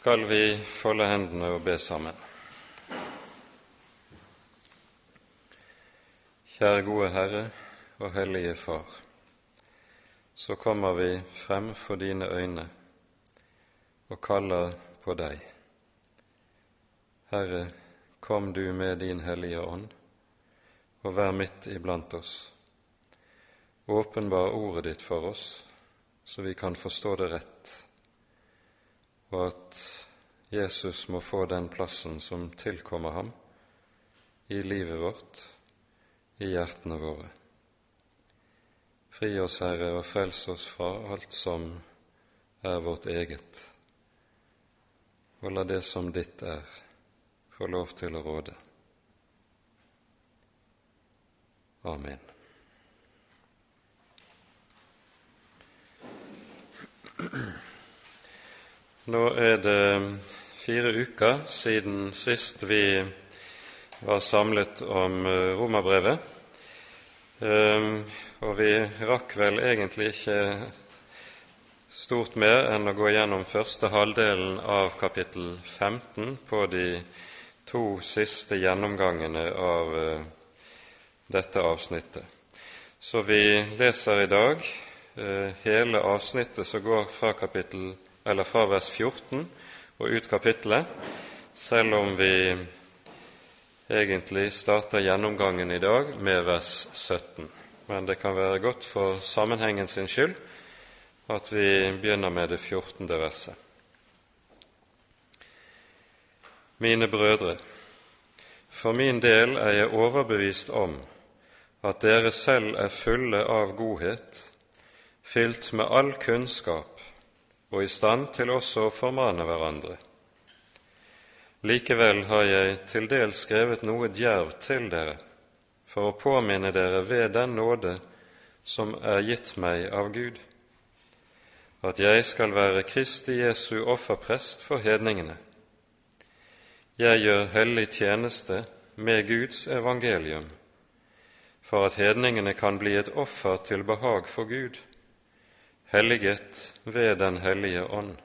skal vi folde hendene og be sammen. Kjære gode Herre og Hellige Far. Så kommer vi frem for dine øyne og kaller på deg. Herre, kom du med din Hellige Ånd, og vær midt iblant oss. Åpenbar ordet ditt for oss, så vi kan forstå det rett og at Jesus må få den plassen som tilkommer ham i livet vårt, i hjertene våre. Fri oss, Herre, og frels oss fra alt som er vårt eget, og la det som ditt er, få lov til å råde. Amen. Nå er det fire uker siden sist vi var samlet om eh, romerbrevet. Ehm, og vi rakk vel egentlig ikke stort mer enn å gå gjennom første halvdelen av kapittel 15 på de to siste gjennomgangene av eh, dette avsnittet. Så vi leser i dag eh, hele avsnittet som går fra kapittel 15 eller fra vers 14 og ut kapittelet, selv om vi egentlig starter gjennomgangen i dag med vers 17. Men det kan være godt for sammenhengen sin skyld at vi begynner med det 14. verset. Mine brødre, for min del er jeg overbevist om at dere selv er fulle av godhet, fylt med all kunnskap og i stand til også å formane hverandre. Likevel har jeg til dels skrevet noe djervt til dere, for å påminne dere ved den nåde som er gitt meg av Gud, at jeg skal være Kristi Jesu offerprest for hedningene. Jeg gjør hellig tjeneste med Guds evangelium, for at hedningene kan bli et offer til behag for Gud helliget ved Den hellige ånd.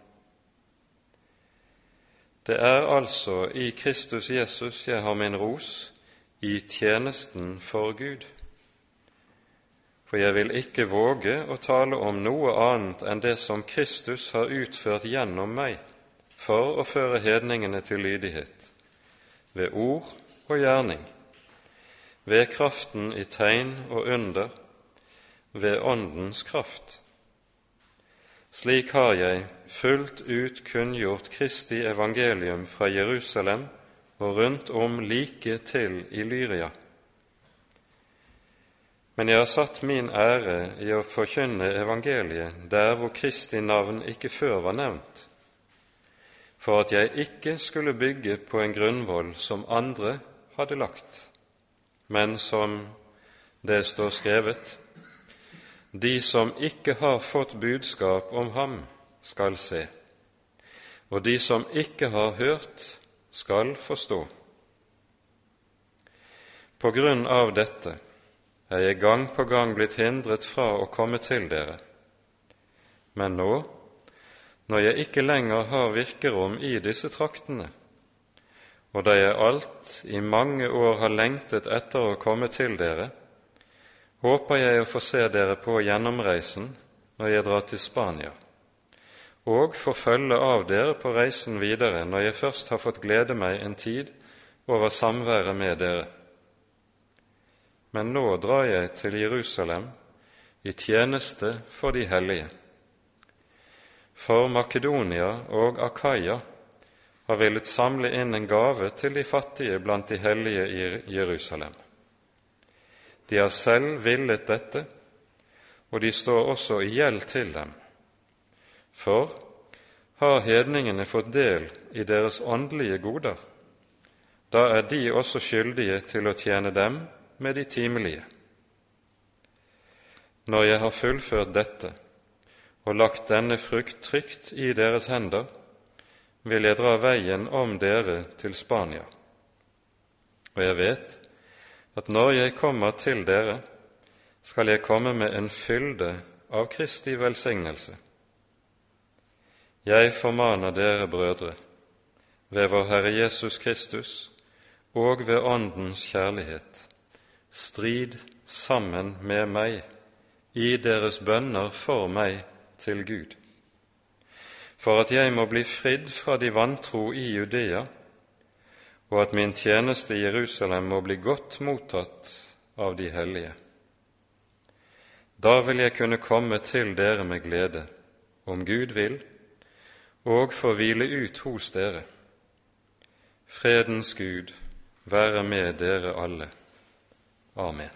Det er altså i Kristus Jesus jeg har min ros i tjenesten for Gud. For jeg vil ikke våge å tale om noe annet enn det som Kristus har utført gjennom meg for å føre hedningene til lydighet, ved ord og gjerning, ved kraften i tegn og under, ved Åndens kraft slik har jeg fullt ut kunngjort Kristi evangelium fra Jerusalem og rundt om like til i Lyria. Men jeg har satt min ære i å forkynne evangeliet der hvor Kristi navn ikke før var nevnt, for at jeg ikke skulle bygge på en grunnvoll som andre hadde lagt, men som det står skrevet:" De som ikke har fått budskap om ham, skal se, og de som ikke har hørt, skal forstå. På grunn av dette er jeg gang på gang blitt hindret fra å komme til dere. Men nå, når jeg ikke lenger har virkerom i disse traktene, og da jeg alt i mange år har lengtet etter å komme til dere, håper jeg å få se dere på gjennomreisen når jeg drar til Spania, og få følge av dere på reisen videre når jeg først har fått glede meg en tid over samværet med dere. Men nå drar jeg til Jerusalem i tjeneste for de hellige. For Makedonia og Akaya har villet samle inn en gave til de fattige blant de hellige i Jerusalem. De har selv villet dette, og de står også i gjeld til dem. For har hedningene fått del i deres åndelige goder, da er de også skyldige til å tjene dem med de timelige. Når jeg har fullført dette og lagt denne frukt trygt i deres hender, vil jeg dra veien om dere til Spania. Og jeg vet at når jeg kommer til dere, skal jeg komme med en fylde av Kristi velsignelse. Jeg formaner dere, brødre, ved vår Herre Jesus Kristus og ved Åndens kjærlighet, strid sammen med meg i deres bønner for meg til Gud, for at jeg må bli fridd fra de vantro i Judea, og at min tjeneste i Jerusalem må bli godt mottatt av de hellige. Da vil jeg kunne komme til dere med glede, om Gud vil, og få hvile ut hos dere. Fredens Gud være med dere alle. Amen.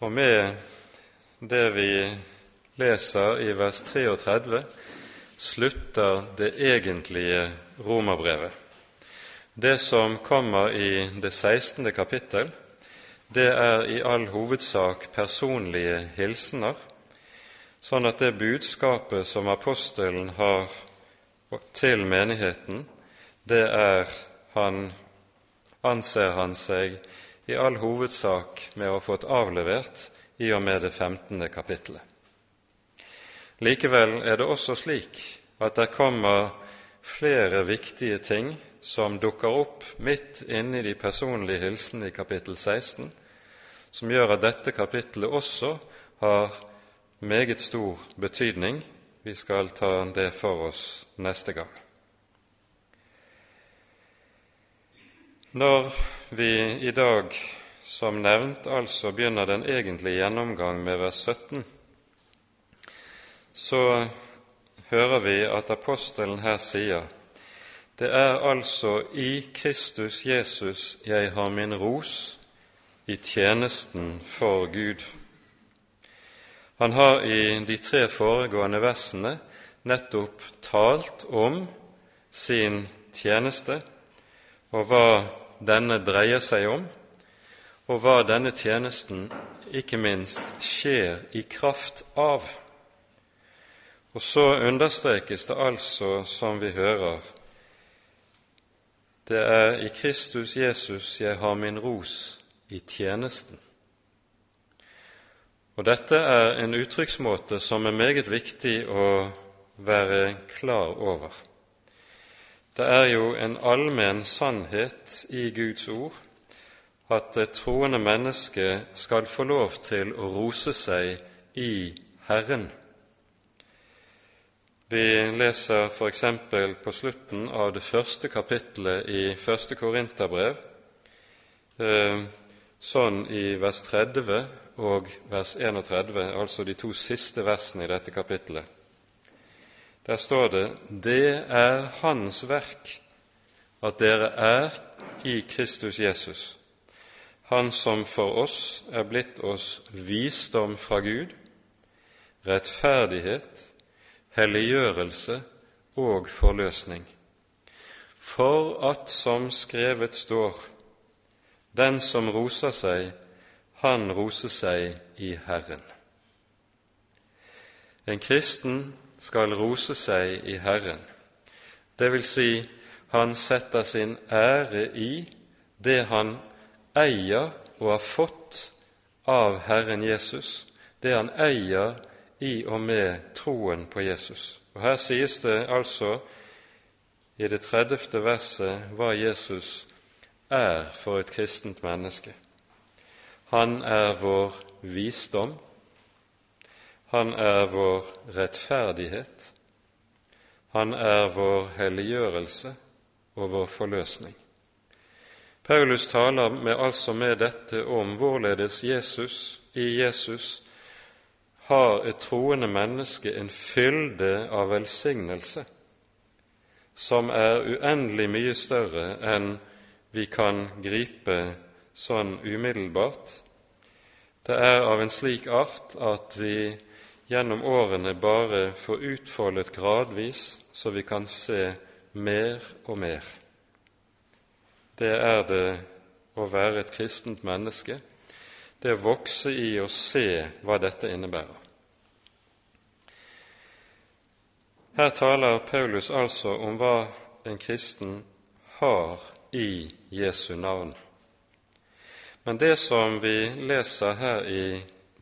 Og med det vi leser i vers 33, slutter det egentlige romerbrevet. Det som kommer i det 16. kapittel, det er i all hovedsak personlige hilsener, sånn at det budskapet som apostelen har til menigheten, det er han anser han seg i all hovedsak med å ha fått avlevert i og med det 15. kapittelet. Likevel er det også slik at det kommer flere viktige ting som dukker opp midt inne i de personlige hilsene i kapittel 16, som gjør at dette kapittelet også har meget stor betydning. Vi skal ta det for oss neste gang. Når vi i dag, som nevnt, altså begynner den egentlige gjennomgang med vers 17, så hører vi at apostelen her sier det er altså i Kristus Jesus jeg har min ros i tjenesten for Gud. Han har i de tre foregående versene nettopp talt om sin tjeneste og hva denne dreier seg om, og hva denne tjenesten ikke minst skjer i kraft av. Og så understrekes det altså, som vi hører, det er i Kristus Jesus jeg har min ros i tjenesten. Og Dette er en uttrykksmåte som er meget viktig å være klar over. Det er jo en allmenn sannhet i Guds ord at det troende menneske skal få lov til å rose seg i Herren. Vi leser f.eks. på slutten av det første kapittelet i første Korinterbrev, eh, sånn i vers 30 og vers 31, altså de to siste versene i dette kapittelet. Der står det:" Det er Hans verk at dere er i Kristus Jesus, Han som for oss er blitt oss visdom fra Gud, rettferdighet, helliggjørelse og forløsning, for at, som skrevet står, den som roser seg, han roser seg i Herren. En kristen skal rose seg i Herren, det vil si, han setter sin ære i det han eier og har fått av Herren Jesus, det han eier i og med troen på Jesus. Og Her sies det altså i det 30. verset hva Jesus er for et kristent menneske. Han er vår visdom, han er vår rettferdighet, han er vår helliggjørelse og vår forløsning. Paulus taler med, altså med dette om hvorledes Jesus i Jesus har et troende menneske en fylde av velsignelse som er uendelig mye større enn vi kan gripe sånn umiddelbart. Det er av en slik art at vi gjennom årene bare får utfoldet gradvis, så vi kan se mer og mer. Det er det å være et kristent menneske det å vokse i å se hva dette innebærer. Her taler Paulus altså om hva en kristen har i Jesu navn. Men det som vi leser her i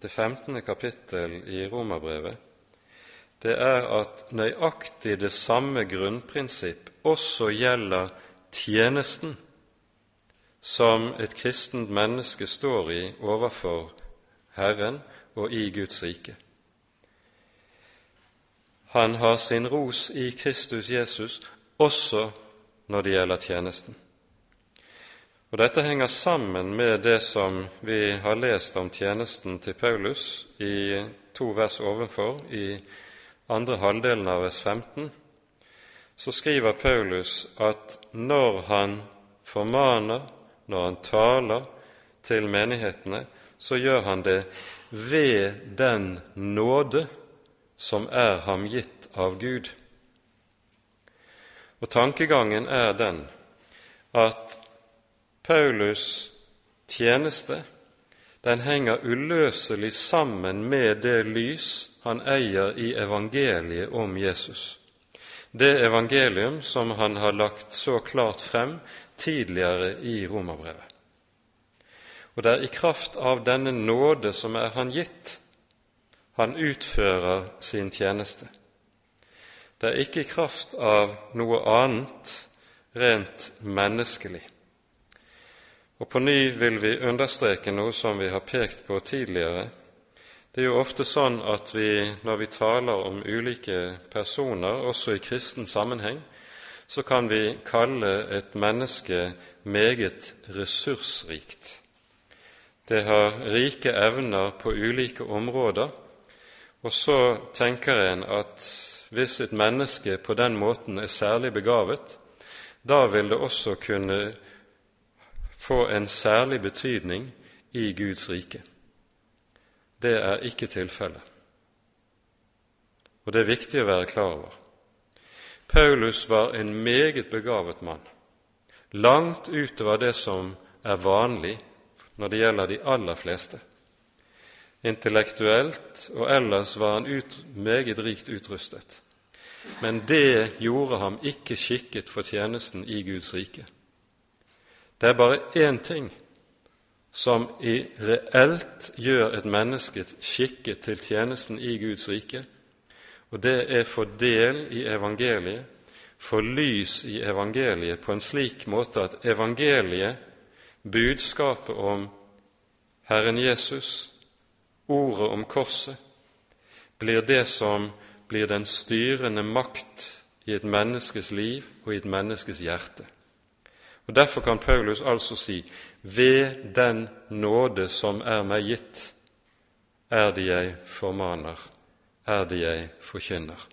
det 15. kapittel i Romerbrevet, det er at nøyaktig det samme grunnprinsipp også gjelder tjenesten som et kristent menneske står i overfor Herren og i Guds rike. Han har sin ros i Kristus Jesus også når det gjelder tjenesten. Og Dette henger sammen med det som vi har lest om tjenesten til Paulus i to vers ovenfor, i andre halvdelen av vers 15. Så skriver Paulus at når han formaner, når han taler til menighetene, så gjør han det ved den nåde som er ham gitt av Gud. Og tankegangen er den at Paulus' tjeneste den henger uløselig sammen med det lys han eier i evangeliet om Jesus. Det evangelium som han har lagt så klart frem tidligere i Romerbrevet. Og det er i kraft av denne nåde som er han gitt, han utfører sin tjeneste. Det er ikke i kraft av noe annet rent menneskelig. Og På ny vil vi understreke noe som vi har pekt på tidligere. Det er jo ofte sånn at vi, når vi taler om ulike personer, også i kristen sammenheng, så kan vi kalle et menneske meget ressursrikt. Det har rike evner på ulike områder, og så tenker en at hvis et menneske på den måten er særlig begavet, da vil det også kunne få en særlig betydning i Guds rike. Det er ikke tilfellet, og det er viktig å være klar over. Paulus var en meget begavet mann, langt utover det som er vanlig når det gjelder de aller fleste. Intellektuelt og ellers var han ut, meget rikt utrustet. Men det gjorde ham ikke skikket for tjenesten i Guds rike. Det er bare én ting som i reelt gjør et menneske skikket til tjenesten i Guds rike, og det er for del i evangeliet, for lys i evangeliet på en slik måte at evangeliet, budskapet om Herren Jesus, ordet om korset, blir det som blir den styrende makt i et menneskes liv og i et menneskes hjerte. Og Derfor kan Paulus altså si:" Ved den nåde som er meg gitt, er det jeg formaner, er det jeg forkynner.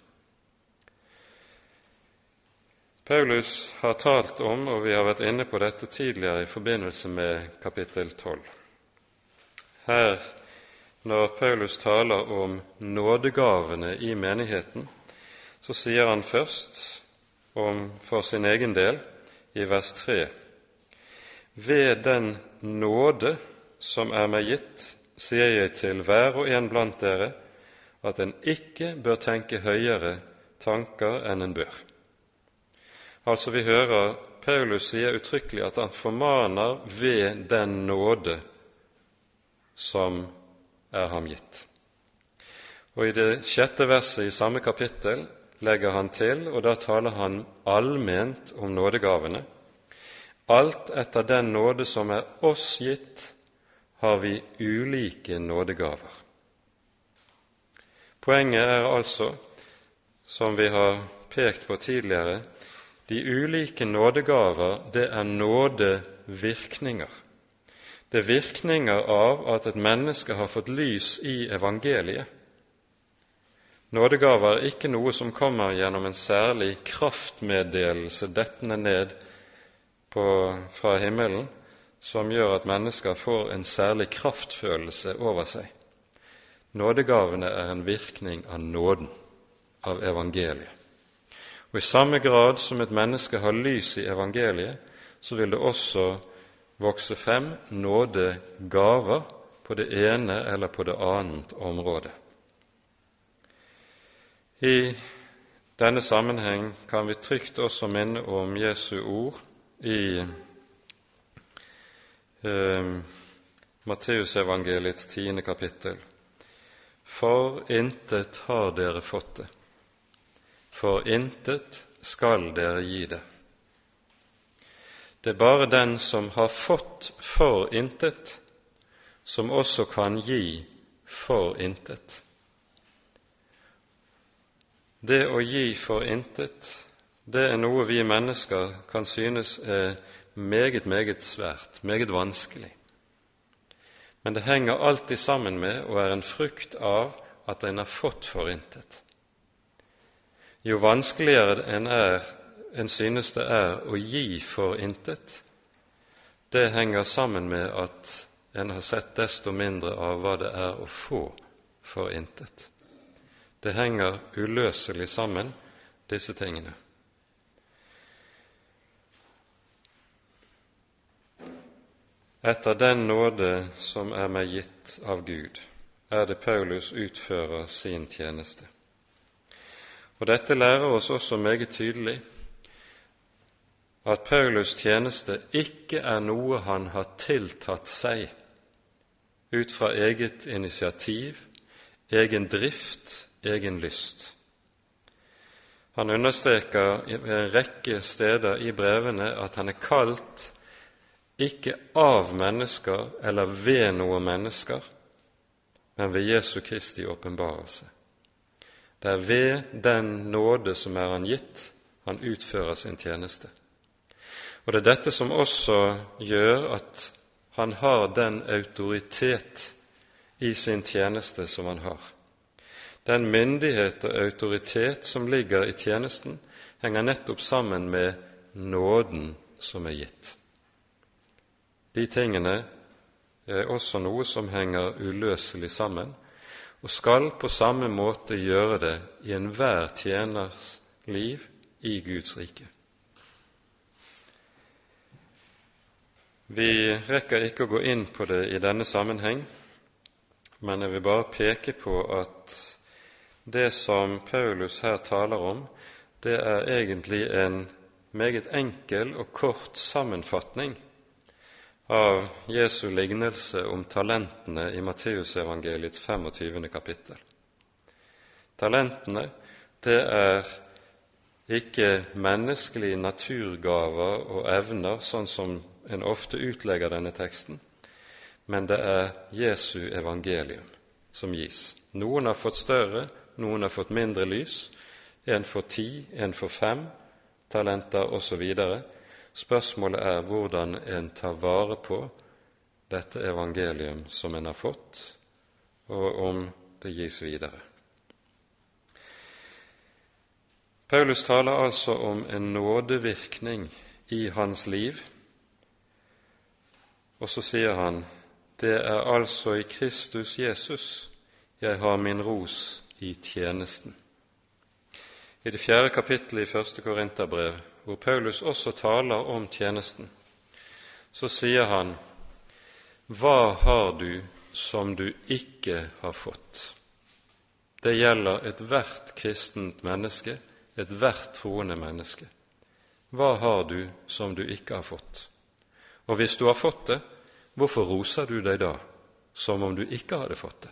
Paulus har talt om, og vi har vært inne på dette tidligere i forbindelse med kapittel 12. Her når Paulus taler om nådegavene i menigheten, så sier han først om for sin egen del i vers 3.: Ved den nåde som er meg gitt, sier jeg til hver og en blant dere at en ikke bør tenke høyere tanker enn en bør. Altså, vi hører Paulus sier uttrykkelig at han formaner ved den nåde som er ham gitt. Og I det sjette verset i samme kapittel legger han til, og da taler han allment om nådegavene. Alt etter den nåde som er oss gitt, har vi ulike nådegaver. Poenget er altså, som vi har pekt på tidligere, de ulike nådegaver, det er nådevirkninger. Det er virkninger av at et menneske har fått lys i evangeliet. Nådegaver er ikke noe som kommer gjennom en særlig kraftmeddelelse dettende ned på, fra himmelen, som gjør at mennesker får en særlig kraftfølelse over seg. Nådegavene er en virkning av nåden, av evangeliet. Og I samme grad som et menneske har lys i evangeliet, så vil det også vokse frem nådegaver på det ene eller på det annet området. I denne sammenheng kan vi trygt også minne om Jesu ord i eh, Matteusevangeliets tiende kapittel, for intet har dere fått det, for intet skal dere gi det. Det er bare den som har fått for intet, som også kan gi for intet. Det å gi for intet, det er noe vi mennesker kan synes er meget, meget svært, meget vanskelig. Men det henger alltid sammen med og er en frukt av at en har fått forintet. Jo vanskeligere en, er, en synes det er å gi forintet, det henger sammen med at en har sett desto mindre av hva det er å få forintet. Det henger uløselig sammen, disse tingene. Etter den nåde som er meg gitt av Gud, er det Paulus utfører sin tjeneste. Og Dette lærer oss også meget tydelig at Paulus' tjeneste ikke er noe han har tiltatt seg ut fra eget initiativ, egen drift, egen lyst. Han understreker ved en rekke steder i brevene at han er kalt ikke av mennesker eller ved noen mennesker, men ved Jesu Kristi åpenbarelse. Det er ved den nåde som er han gitt, han utfører sin tjeneste. Og det er dette som også gjør at han har den autoritet i sin tjeneste som han har. Den myndighet og autoritet som ligger i tjenesten, henger nettopp sammen med nåden som er gitt. De tingene er også noe som henger uløselig sammen, og skal på samme måte gjøre det i enhver tjeners liv i Guds rike. Vi rekker ikke å gå inn på det i denne sammenheng, men jeg vil bare peke på at det som Paulus her taler om, det er egentlig en meget enkel og kort sammenfatning av Jesu lignelse om talentene i Matteusevangeliets 25. kapittel. Talentene, det er ikke menneskelige naturgaver og evner, sånn som en ofte utlegger denne teksten, men det er Jesu evangelium som gis. Noen har fått større, noen har fått mindre lys. En får ti, en får fem talenter osv. Spørsmålet er hvordan en tar vare på dette evangelium som en har fått, og om det gis videre. Paulus taler altså om en nådevirkning i hans liv og så sier han, det er altså i Kristus Jesus jeg har min ros i tjenesten. I det fjerde kapittelet i første Korinterbrev, hvor Paulus også taler om tjenesten, så sier han, Hva har du som du ikke har fått? Det gjelder ethvert kristent menneske, ethvert troende menneske. Hva har du som du ikke har fått? Og hvis du har fått det, hvorfor roser du deg da som om du ikke hadde fått det?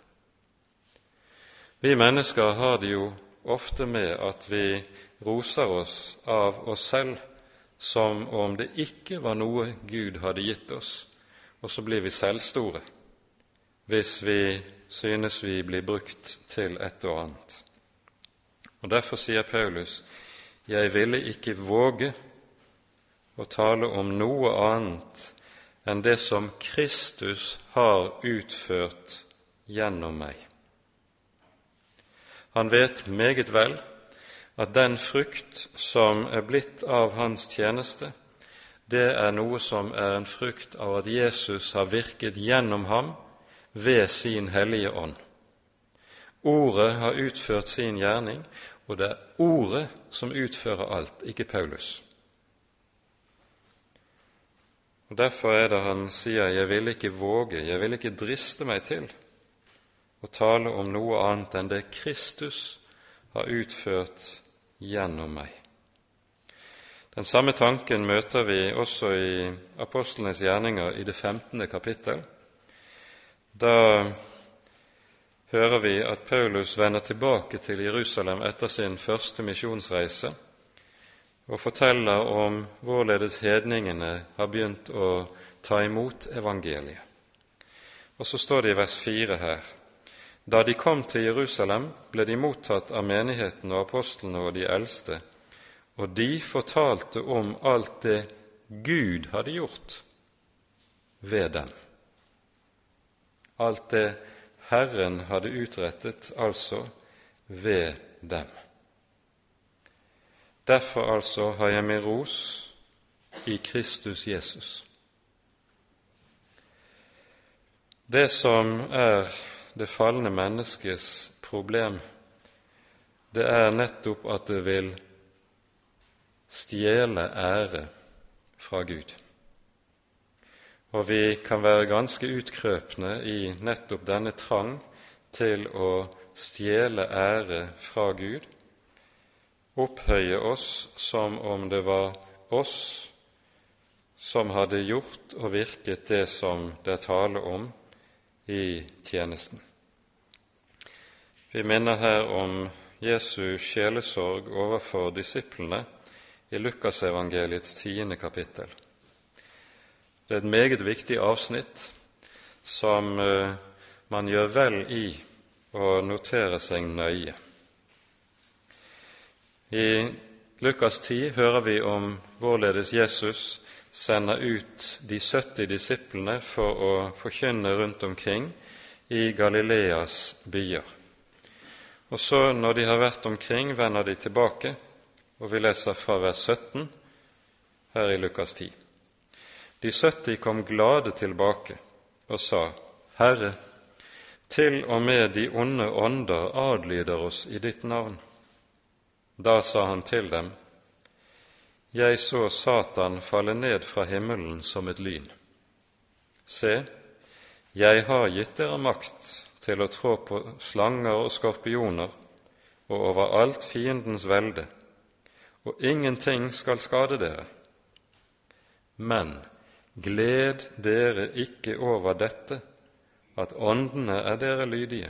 Vi mennesker har det jo ofte med at vi roser oss av oss selv som om det ikke var noe Gud hadde gitt oss, og så blir vi selvstore hvis vi synes vi blir brukt til et og annet. Og Derfor sier Paulus, 'Jeg ville ikke våge å tale om noe annet enn det som Kristus har utført gjennom meg. Han vet meget vel at den frukt som er blitt av hans tjeneste, det er noe som er en frukt av at Jesus har virket gjennom ham ved sin Hellige Ånd. Ordet har utført sin gjerning, og det er Ordet som utfører alt, ikke Paulus. Og Derfor er det han sier 'jeg vil ikke våge, jeg vil ikke driste meg til' å tale om noe annet enn det Kristus har utført gjennom meg. Den samme tanken møter vi også i apostlenes gjerninger i det 15. kapittel, da hører vi at Paulus vender tilbake til Jerusalem etter sin første misjonsreise og forteller om hvorledes hedningene har begynt å ta imot evangeliet. Og så står det i vers 4 her Da de kom til Jerusalem, ble de mottatt av menigheten og apostlene og de eldste, og de fortalte om alt det Gud hadde gjort ved dem. Alt det Herren hadde utrettet, altså ved dem. Derfor altså har jeg min ros i Kristus Jesus. Det som er det falne menneskets problem, det er nettopp at det vil stjele ære fra Gud. Og vi kan være ganske utkrøpne i nettopp denne trang til å stjele ære fra Gud, opphøye oss som om det var oss som hadde gjort og virket det som det er tale om i tjenesten. Vi minner her om Jesu sjelesorg overfor disiplene i Lukasevangeliets tiende kapittel. Det er et meget viktig avsnitt som eh, man gjør vel i å notere seg nøye. I Lukas 10 hører vi om hvorledes Jesus sender ut de 70 disiplene for å forkynne rundt omkring i Galileas byer. Og så, når de har vært omkring, vender de tilbake, og vi leser fra vers 17 her i Lukas 10. De 70 kom glade tilbake og sa, Herre, til og med de onde ånder adlyder oss i ditt navn. Da sa han til dem, Jeg så Satan falle ned fra himmelen som et lyn. Se, jeg har gitt dere makt til å trå på slanger og skorpioner og over alt fiendens velde, og ingenting skal skade dere. Men Gled dere ikke over dette, at åndene er dere lydige.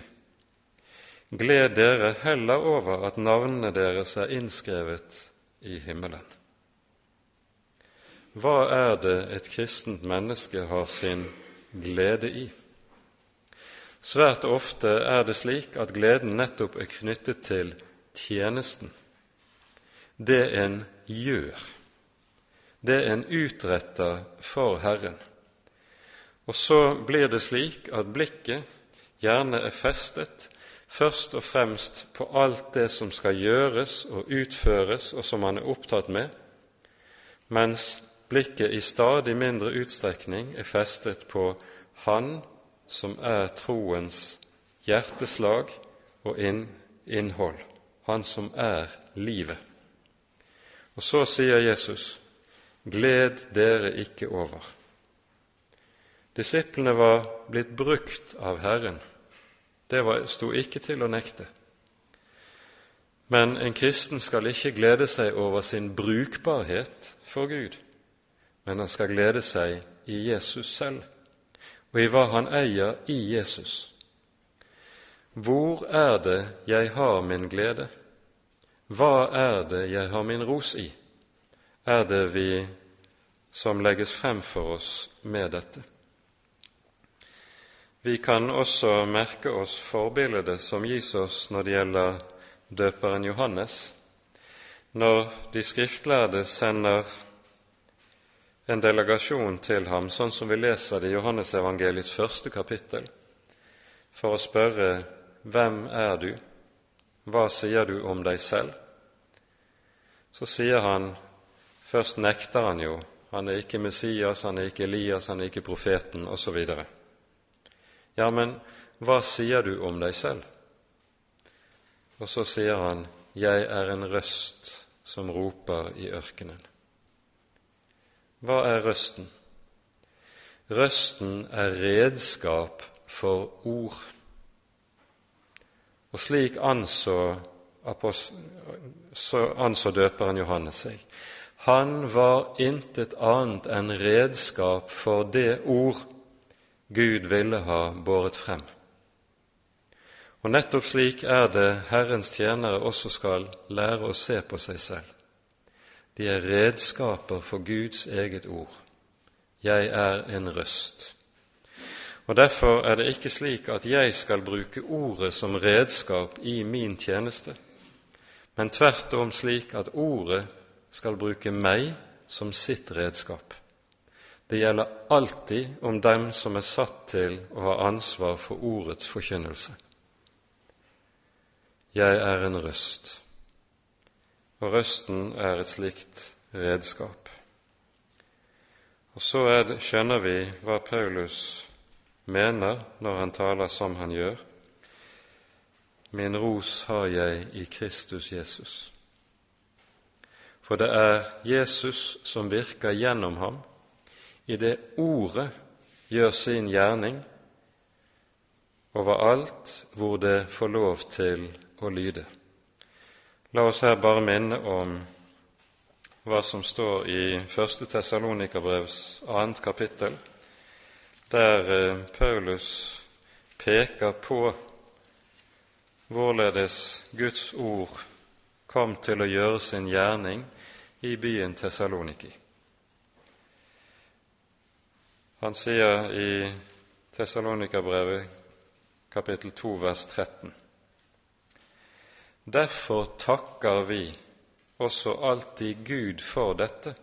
Gled dere heller over at navnene deres er innskrevet i himmelen. Hva er det et kristent menneske har sin glede i? Svært ofte er det slik at gleden nettopp er knyttet til tjenesten, det en gjør det en utretter for Herren. Og så blir det slik at blikket gjerne er festet først og fremst på alt det som skal gjøres og utføres, og som man er opptatt med, mens blikket i stadig mindre utstrekning er festet på Han som er troens hjerteslag og innhold, Han som er livet. Og så sier Jesus:" Gled dere ikke over. Disiplene var blitt brukt av Herren. Det sto ikke til å nekte. Men en kristen skal ikke glede seg over sin brukbarhet for Gud, men han skal glede seg i Jesus selv, og i hva han eier i Jesus. Hvor er det jeg har min glede? Hva er det jeg har min ros i? er det vi som legges frem for oss med dette. Vi kan også merke oss forbildet som gis oss når det gjelder døperen Johannes, når de skriftlærde sender en delegasjon til ham, sånn som vi leser det i Johannesevangeliets første kapittel, for å spørre hvem er du, hva sier du om deg selv? Så sier han Først nekter han jo. Han er ikke Messias, han er ikke Elias, han er ikke profeten, osv. Ja, men hva sier du om deg selv? Og så sier han, Jeg er en røst som roper i ørkenen. Hva er røsten? Røsten er redskap for ord. Og slik anså, anså døperen Johannes seg. Han var intet annet enn redskap for det ord Gud ville ha båret frem. Og nettopp slik er det Herrens tjenere også skal lære å se på seg selv. De er redskaper for Guds eget ord. Jeg er en røst. Og Derfor er det ikke slik at jeg skal bruke ordet som redskap i min tjeneste, men tvert om slik at ordet skal bruke meg som sitt redskap. Det gjelder alltid om dem som er satt til å ha ansvar for ordets forkynnelse. Jeg er en røst, og røsten er et slikt redskap. Og så det, skjønner vi hva Paulus mener når han taler som han gjør. Min ros har jeg i Kristus Jesus. For det er Jesus som virker gjennom ham i det ordet gjør sin gjerning overalt hvor det får lov til å lyde. La oss her bare minne om hva som står i 1. Tessalonikerbrevs 2. kapittel, der eh, Paulus peker på hvorledes Guds ord kom til å gjøre sin gjerning i byen Tessaloniki. Han sier i Tessalonikerbrevet kapittel 2 vers 13.: Derfor takker vi også alltid Gud for dette,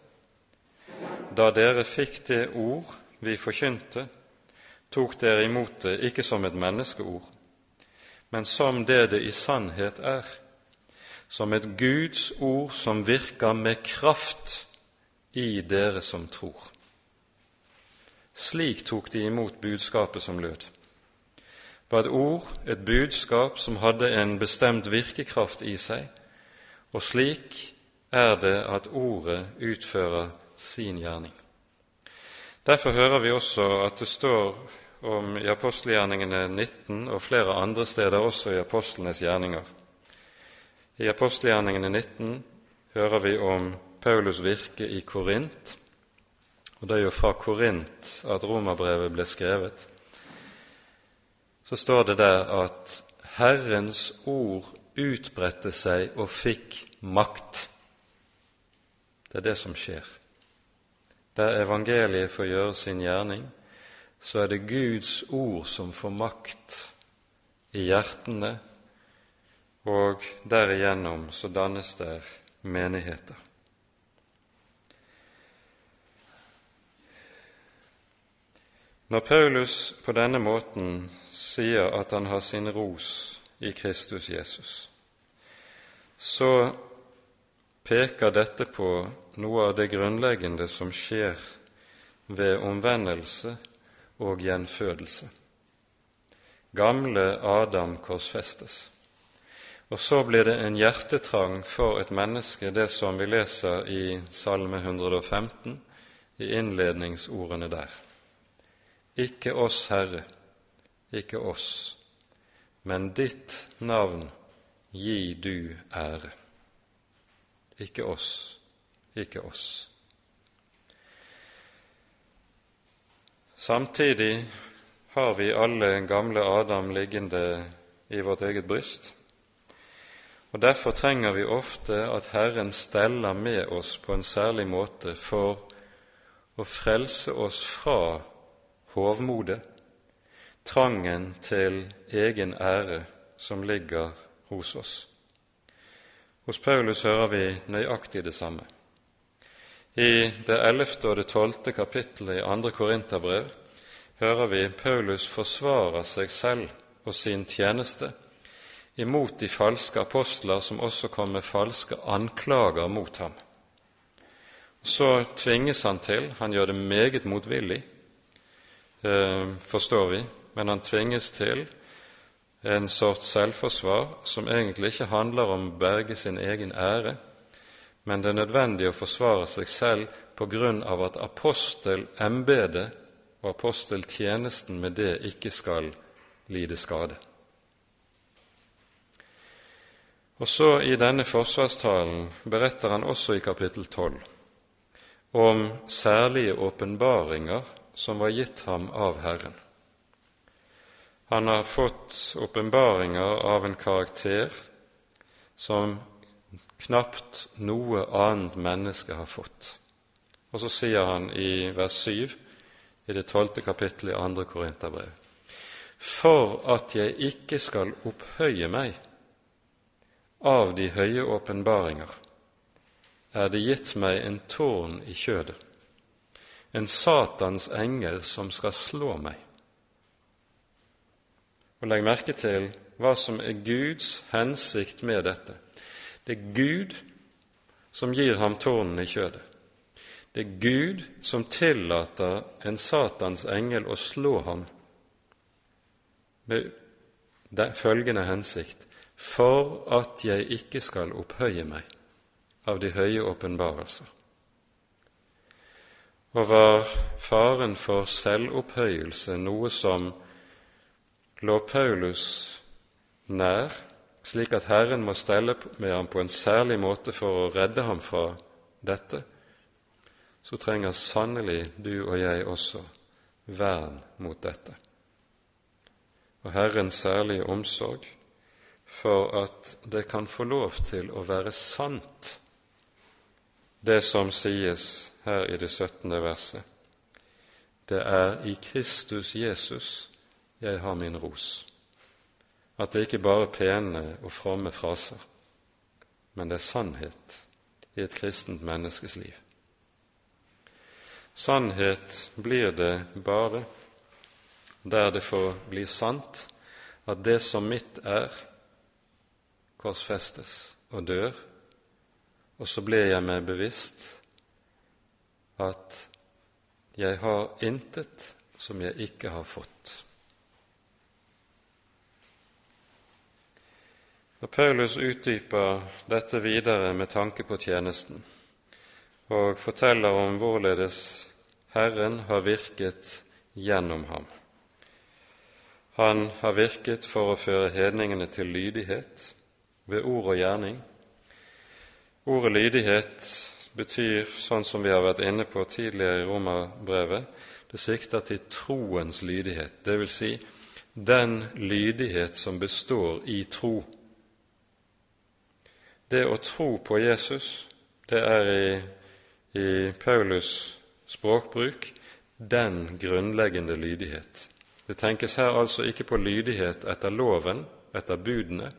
da dere fikk det ord vi forkynte, tok dere imot det ikke som et menneskeord, men som det det i sannhet er, som et Guds ord som virker med kraft i dere som tror. Slik tok de imot budskapet som lød. Var et ord, et budskap, som hadde en bestemt virkekraft i seg, og slik er det at ordet utfører sin gjerning. Derfor hører vi også at det står om i apostelgjerningene 19 og flere andre steder også i apostlenes gjerninger. I apostelgjerningene 19 hører vi om Paulus virke i Korint. Og det er jo fra Korint at romerbrevet ble skrevet. Så står det der at Herrens ord utbredte seg og fikk makt. Det er det som skjer. Der evangeliet får gjøre sin gjerning, så er det Guds ord som får makt i hjertene, og derigjennom så dannes der menigheter. Når Paulus på denne måten sier at han har sin ros i Kristus Jesus, så peker dette på noe av det grunnleggende som skjer ved omvendelse og gjenfødelse. Gamle Adam korsfestes. Og så blir det en hjertetrang for et menneske, det som vi leser i Salme 115, i innledningsordene der. Ikke oss, Herre, ikke oss, men ditt navn gi du ære. Ikke oss, ikke oss. Samtidig har vi alle gamle Adam liggende i vårt eget bryst, og derfor trenger vi ofte at Herren steller med oss på en særlig måte for å frelse oss fra hovmodet, trangen til egen ære som ligger hos oss. Hos Paulus hører vi nøyaktig det samme. I det ellevte og det tolvte kapittelet i andre Korinterbrev hører vi Paulus forsvarer seg selv og sin tjeneste imot de falske apostler som også kom med falske anklager mot ham. Så tvinges han til Han gjør det meget motvillig, forstår vi, men han tvinges til en sort selvforsvar som egentlig ikke handler om å berge sin egen ære, men det er nødvendig å forsvare seg selv på grunn av at apostelembetet og aposteltjenesten med det ikke skal lide skade. Og så I denne forsvarstalen beretter han også i kapittel 12 om særlige åpenbaringer som var gitt ham av Herren. Han har fått åpenbaringer av en karakter som knapt noe annet menneske har fått. Og så sier han i vers 7 i det tolvte kapittelet i andre Korinterbrev For at jeg ikke skal opphøye meg av de høye åpenbaringer, er det gitt meg en tårn i kjødet, en Satans engel som skal slå meg. Og legg merke til hva som er Guds hensikt med dette. Det er Gud som gir ham tårnen i kjødet. Det er Gud som tillater en Satans engel å slå ham med følgende hensikt for at jeg ikke skal opphøye meg av de høye åpenbarelser. Og var faren for selvopphøyelse noe som lå Paulus nær, slik at Herren må stelle med ham på en særlig måte for å redde ham fra dette, så trenger sannelig du og jeg også vern mot dette. Og Herrens særlige omsorg for at det kan få lov til å være sant, det som sies her i det 17. verset. Det er i Kristus Jesus jeg har min ros at det ikke bare er pene og fromme fraser, men det er sannhet i et kristent menneskes liv. Sannhet blir det bare der det får bli sant at det som mitt er, korsfestes og dør, og så ble jeg meg bevisst at jeg har intet som jeg ikke har fått. Når Paulus utdyper dette videre med tanke på tjenesten og forteller om hvorledes Herren har virket gjennom ham. Han har virket for å føre hedningene til lydighet ved ord og gjerning. Ordet lydighet betyr, sånn som vi har vært inne på tidligere i Romerbrevet, det sikter til troens lydighet, dvs. Si den lydighet som består i tro det å tro på Jesus, det er i, i Paulus språkbruk den grunnleggende lydighet. Det tenkes her altså ikke på lydighet etter loven, etter budene,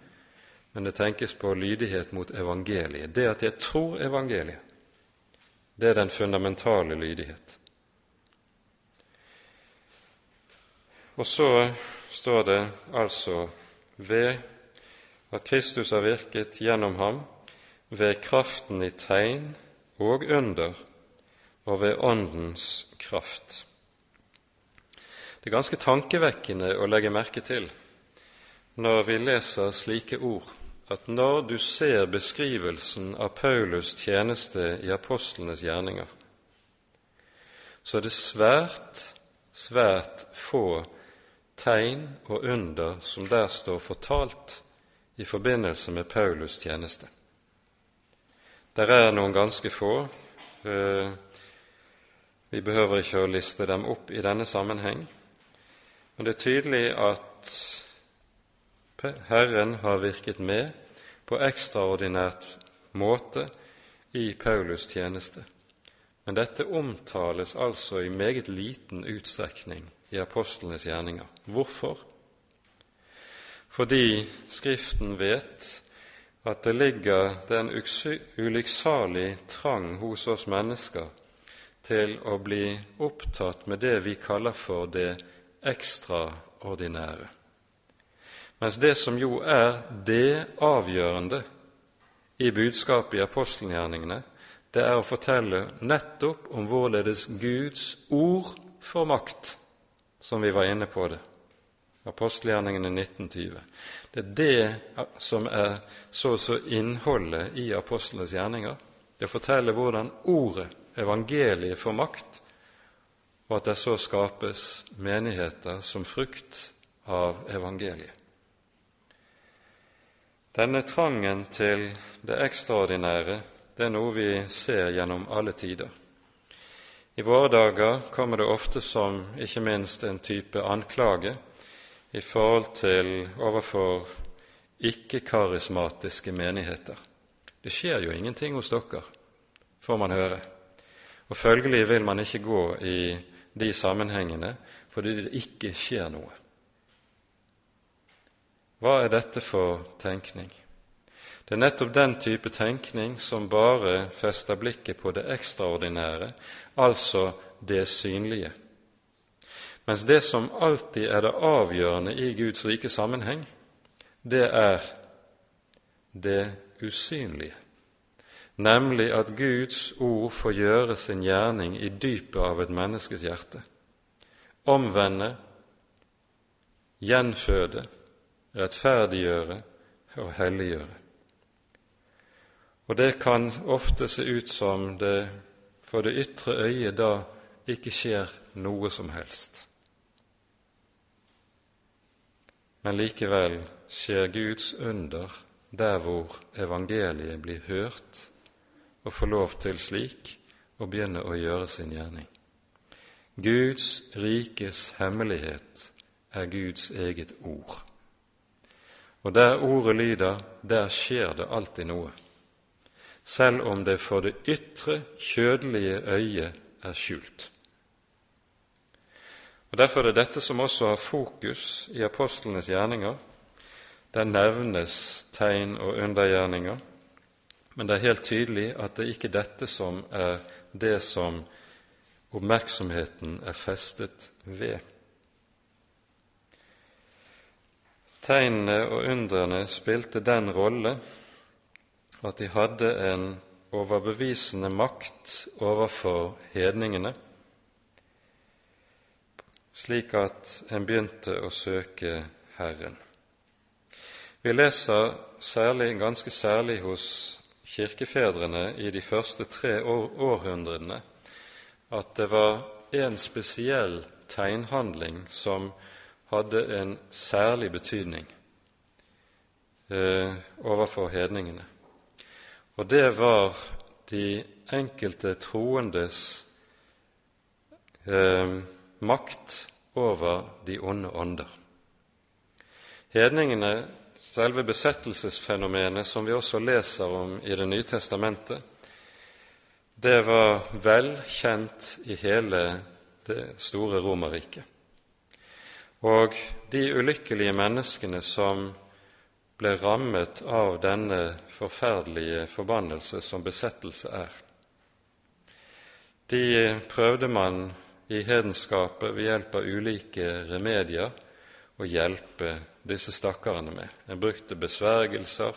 men det tenkes på lydighet mot evangeliet. Det at jeg tror evangeliet, det er den fundamentale lydighet. Og så står det altså ved at Kristus har virket gjennom ham ved kraften i tegn og under og ved Åndens kraft. Det er ganske tankevekkende å legge merke til når vi leser slike ord, at når du ser beskrivelsen av Paulus' tjeneste i apostlenes gjerninger, så er det svært, svært få tegn og under som der står fortalt i forbindelse med Paulus' tjeneste. Der er noen ganske få. Eh, vi behøver ikke å liste dem opp i denne sammenheng, men det er tydelig at Herren har virket med på ekstraordinært måte i Paulus' tjeneste. Men dette omtales altså i meget liten utstrekning i apostlenes gjerninger. Hvorfor? fordi Skriften vet at det ligger den ulykksalig trang hos oss mennesker til å bli opptatt med det vi kaller for det ekstraordinære. Mens det som jo er det avgjørende i budskapet i apostelgjerningene, det er å fortelle nettopp om hvorledes Guds ord får makt, som vi var inne på det apostelgjerningene 1920. Det er det som er så og så innholdet i apostlenes gjerninger. Det forteller hvordan ordet, evangeliet, får makt, og at det så skapes menigheter som frukt av evangeliet. Denne trangen til det ekstraordinære det er noe vi ser gjennom alle tider. I våre dager kommer det ofte som ikke minst en type anklage i forhold til overfor ikke-karismatiske menigheter. Det skjer jo ingenting hos dere, får man høre. Og følgelig vil man ikke gå i de sammenhengene fordi det ikke skjer noe. Hva er dette for tenkning? Det er nettopp den type tenkning som bare fester blikket på det ekstraordinære, altså det synlige. Mens det som alltid er det avgjørende i Guds rike sammenheng, det er det usynlige, nemlig at Guds ord får gjøre sin gjerning i dypet av et menneskes hjerte. Omvende, gjenføde, rettferdiggjøre og helliggjøre. Og det kan ofte se ut som det for det ytre øyet da ikke skjer noe som helst. Men likevel skjer Guds under der hvor evangeliet blir hørt og får lov til slik å begynne å gjøre sin gjerning. Guds rikes hemmelighet er Guds eget ord. Og der ordet lyder, der skjer det alltid noe, selv om det for det ytre, kjødelige øyet er skjult. Og Derfor er det dette som også har fokus i apostlenes gjerninger. Der nevnes tegn og undergjerninger, men det er helt tydelig at det er ikke dette som er det som oppmerksomheten er festet ved. Tegnene og undrene spilte den rolle at de hadde en overbevisende makt overfor hedningene slik at en begynte å søke Herren. Vi leser særlig, ganske særlig hos kirkefedrene i de første tre århundrene at det var en spesiell tegnhandling som hadde en særlig betydning eh, overfor hedningene. Og det var de enkelte troendes eh, makt over de onde ånder. Hedningene, selve besettelsesfenomenet som vi også leser om i Det nye testamentet, det var vel kjent i hele det store Romerriket. Og de ulykkelige menneskene som ble rammet av denne forferdelige forbannelse som besettelse er, de prøvde man i hedenskapet ved hjelp av ulike remedier å hjelpe disse stakkarene med. En brukte besvergelser,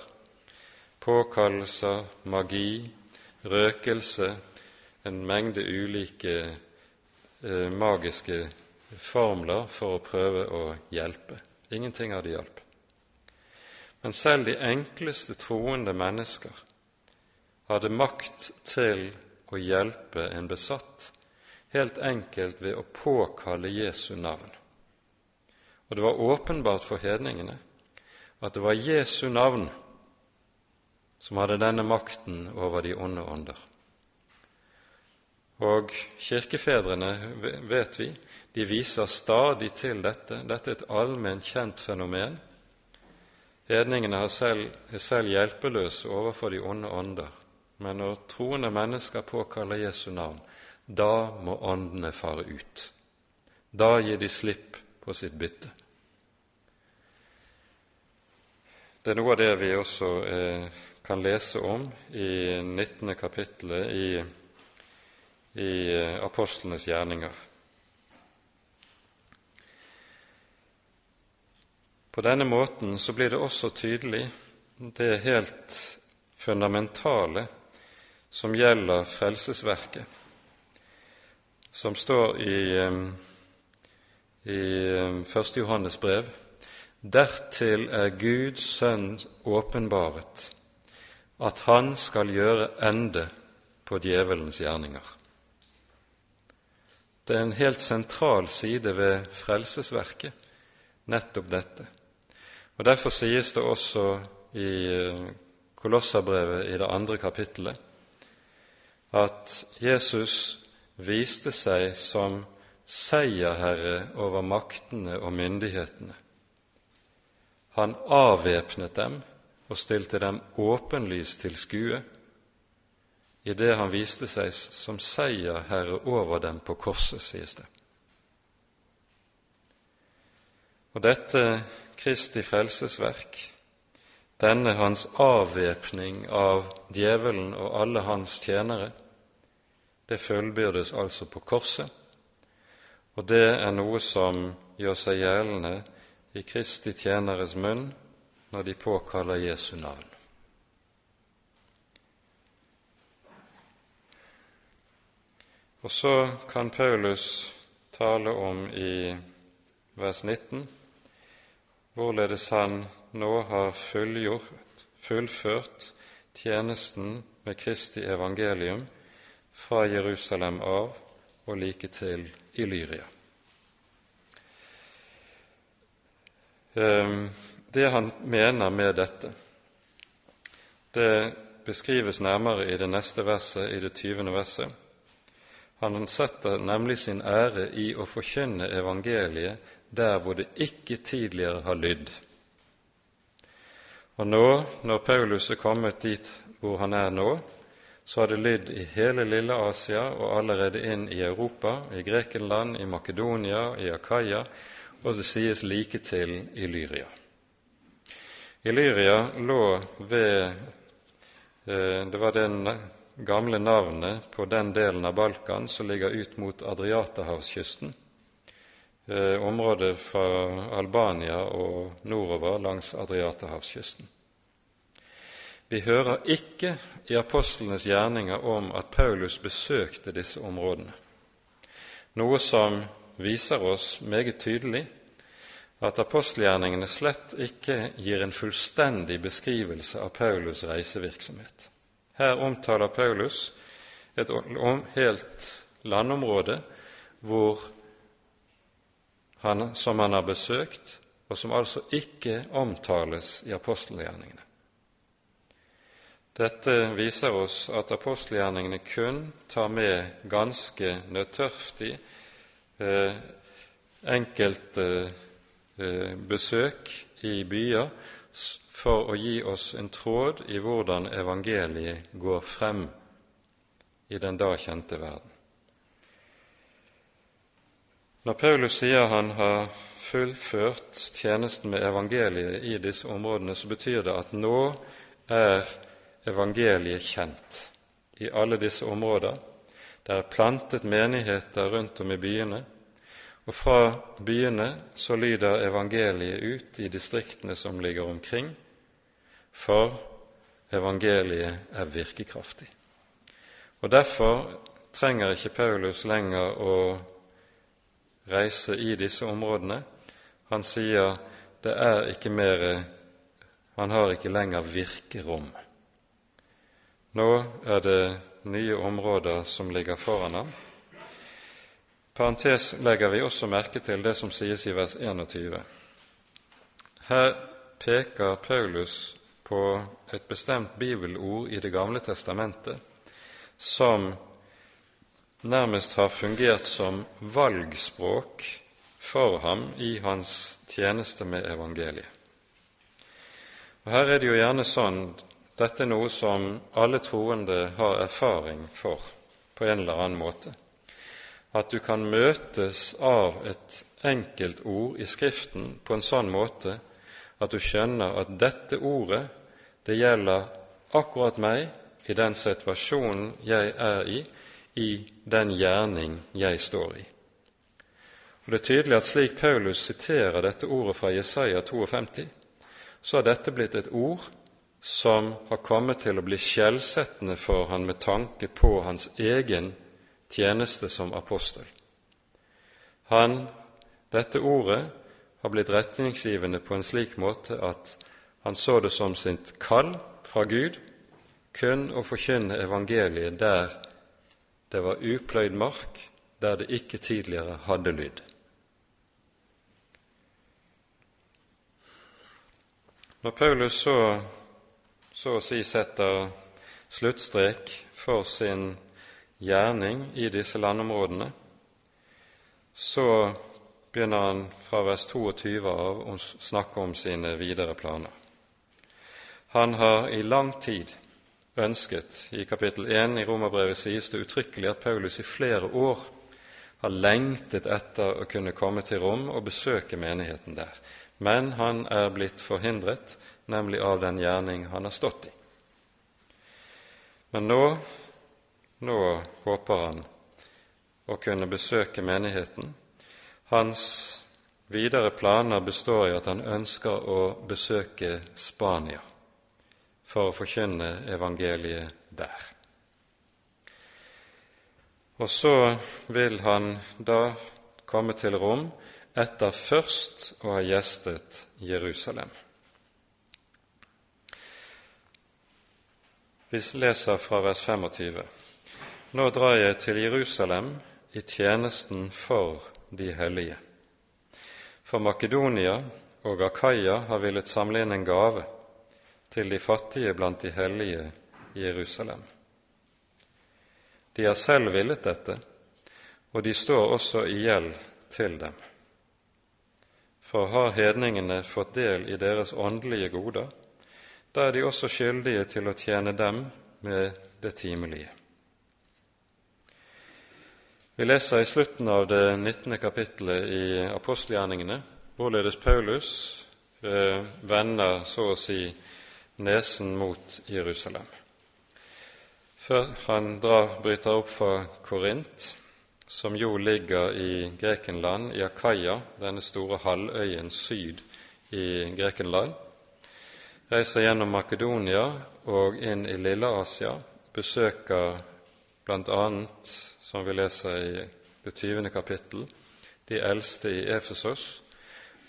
påkallelser, magi, røkelse, en mengde ulike eh, magiske formler for å prøve å hjelpe. Ingenting av det. Men selv de enkleste troende mennesker hadde makt til å hjelpe en besatt helt enkelt ved å påkalle Jesu navn. Og det var åpenbart for hedningene at det var Jesu navn som hadde denne makten over de onde ånder. Og kirkefedrene, vet vi, de viser stadig til dette. Dette er et allment kjent fenomen. Hedningene er selv hjelpeløse overfor de onde ånder. Men når troende mennesker påkaller Jesu navn, da må åndene fare ut. Da gir de slipp på sitt bytte. Det er noe av det vi også eh, kan lese om i 19. kapittelet i, i eh, apostlenes gjerninger. På denne måten så blir det også tydelig det helt fundamentale som gjelder frelsesverket som står i, i 1. Johannes brev. Dertil er Guds sønn åpenbaret, at han skal gjøre ende på djevelens gjerninger. Det er en helt sentral side ved frelsesverket, nettopp dette. Og Derfor sies det også i eh, Kolossabrevet i det andre kapittelet at Jesus viste seg som seierherre over maktene og myndighetene Han avvæpnet dem og stilte dem åpenlyst til skue idet han viste seg som seierherre over dem på korset, sies det. Og dette Kristi frelsesverk, denne hans avvæpning av djevelen og alle hans tjenere, det fullbyrdes altså på korset, og det er noe som gjør seg gjeldende i Kristi tjeneres munn når de påkaller Jesu navn. Og så kan Paulus tale om i vers 19 hvorledes han nå har fullført tjenesten med Kristi evangelium fra Jerusalem av og like til Illyria. Ehm, det han mener med dette, det beskrives nærmere i det neste verset, i det tyvende verset. Han setter nemlig sin ære i å forkynne evangeliet der hvor det ikke tidligere har lydd. Og nå, når Paulus er kommet dit hvor han er nå, så har det lydd i hele lille Asia og allerede inn i Europa, i Grekenland, i Makedonia, i Akaya, og det sies like til i Lyria. Illyria lå ved eh, Det var det gamle navnet på den delen av Balkan som ligger ut mot Adriaterhavskysten, eh, området fra Albania og nordover langs Adriaterhavskysten. Vi hører ikke i apostlenes gjerninger om at Paulus besøkte disse områdene, noe som viser oss meget tydelig at apostelgjerningene slett ikke gir en fullstendig beskrivelse av Paulus' reisevirksomhet. Her omtaler Paulus et helt landområde han, som han har besøkt, og som altså ikke omtales i apostelgjerningene. Dette viser oss at apostelgjerningene kun tar med ganske nødtørftig eh, enkelte Eh, besøk i byer for å gi oss en tråd i hvordan evangeliet går frem i den da kjente verden. Når Paulus sier han har fullført tjenesten med evangeliet i disse områdene, så betyr det at nå er evangeliet kjent i alle disse områder. Det er plantet menigheter rundt om i byene. Og fra byene så lyder evangeliet ut i distriktene som ligger omkring, for evangeliet er virkekraftig. Og Derfor trenger ikke Paulus lenger å reise i disse områdene. Han sier det er ikke mer Han har ikke lenger virkerom. Nå er det nye områder som ligger foran ham, parentes legger vi også merke til det som sies i vers 21. Her peker Paulus på et bestemt bibelord i Det gamle testamentet som nærmest har fungert som valgspråk for ham i hans tjeneste med evangeliet. Og Her er det jo gjerne sånn dette er noe som alle troende har erfaring for på en eller annen måte at du kan møtes av et enkelt ord i Skriften på en sånn måte at du skjønner at dette ordet, det gjelder akkurat meg i den situasjonen jeg er i, i den gjerning jeg står i. Og Det er tydelig at slik Paulus siterer dette ordet fra Jesaja 52, så har dette blitt et ord som har kommet til å bli skjellsettende for han med tanke på hans egen tjeneste som apostel. Han, dette ordet har blitt retningsgivende på en slik måte at han så det som sitt kall fra Gud kun å forkynne evangeliet der det var upløyd mark, der det ikke tidligere hadde lyd. Når Paulus så, så å si setter sluttstrek for sin gjerning i disse landområdene, så begynner han fra vers 22 av å snakke om sine videre planer. Han har i lang tid ønsket I kapittel 1 i Romerbrevet sies det uttrykkelig at Paulus i flere år har lengtet etter å kunne komme til Rom og besøke menigheten der. Men han er blitt forhindret, nemlig av den gjerning han har stått i. Men nå, nå håper han å kunne besøke menigheten. Hans videre planer består i at han ønsker å besøke Spania for å forkynne evangeliet der. Og så vil han da komme til Rom etter først å ha gjestet Jerusalem. Vi leser fra vers 25. Nå drar jeg til Jerusalem i tjenesten for de hellige. For Makedonia og Akaya har villet samle inn en gave til de fattige blant de hellige i Jerusalem. De har selv villet dette, og de står også i gjeld til dem. For har hedningene fått del i deres åndelige goder, da er de også skyldige til å tjene dem med det timelige. Vi leser i slutten av det 19. kapittelet i apostelgjerningene hvorledes Paulus eh, vender så å si nesen mot Jerusalem. Før han drar, bryter opp fra Korint, som jo ligger i Grekenland, i Akaya, denne store halvøyen syd i Grekenland, reiser gjennom Makedonia og inn i Lille-Asia, besøker bl.a., som vi leser i det 20. kapittel, de eldste i Efesos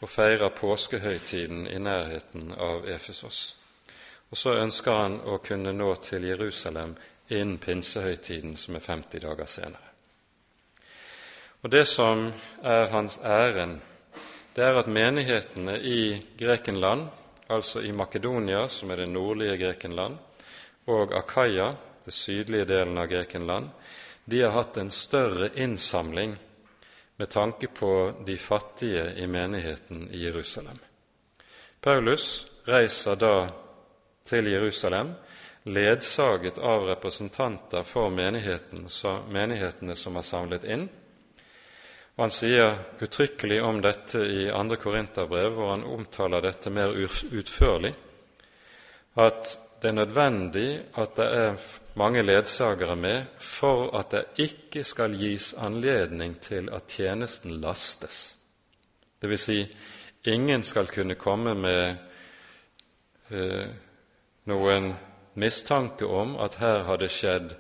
og feirer påskehøytiden i nærheten av Efesos. Og så ønsker han å kunne nå til Jerusalem innen pinsehøytiden, som er 50 dager senere. Og Det som er hans ærend, det er at menighetene i Grekenland, altså i Makedonia, som er det nordlige Grekenland, og Akaya, det sydlige delen av Grekenland, de har hatt en større innsamling med tanke på de fattige i menigheten i Jerusalem. Paulus reiser da til Jerusalem, ledsaget av representanter for menighetene som er samlet inn. Og Han sier uttrykkelig om dette i 2. Korinterbrev, hvor han omtaler dette mer utførlig, at det er nødvendig at det er mange ledsagere med for at det ikke skal gis anledning til at tjenesten lastes. Det vil si, ingen skal kunne komme med eh, noen mistanke om at her har det skjedd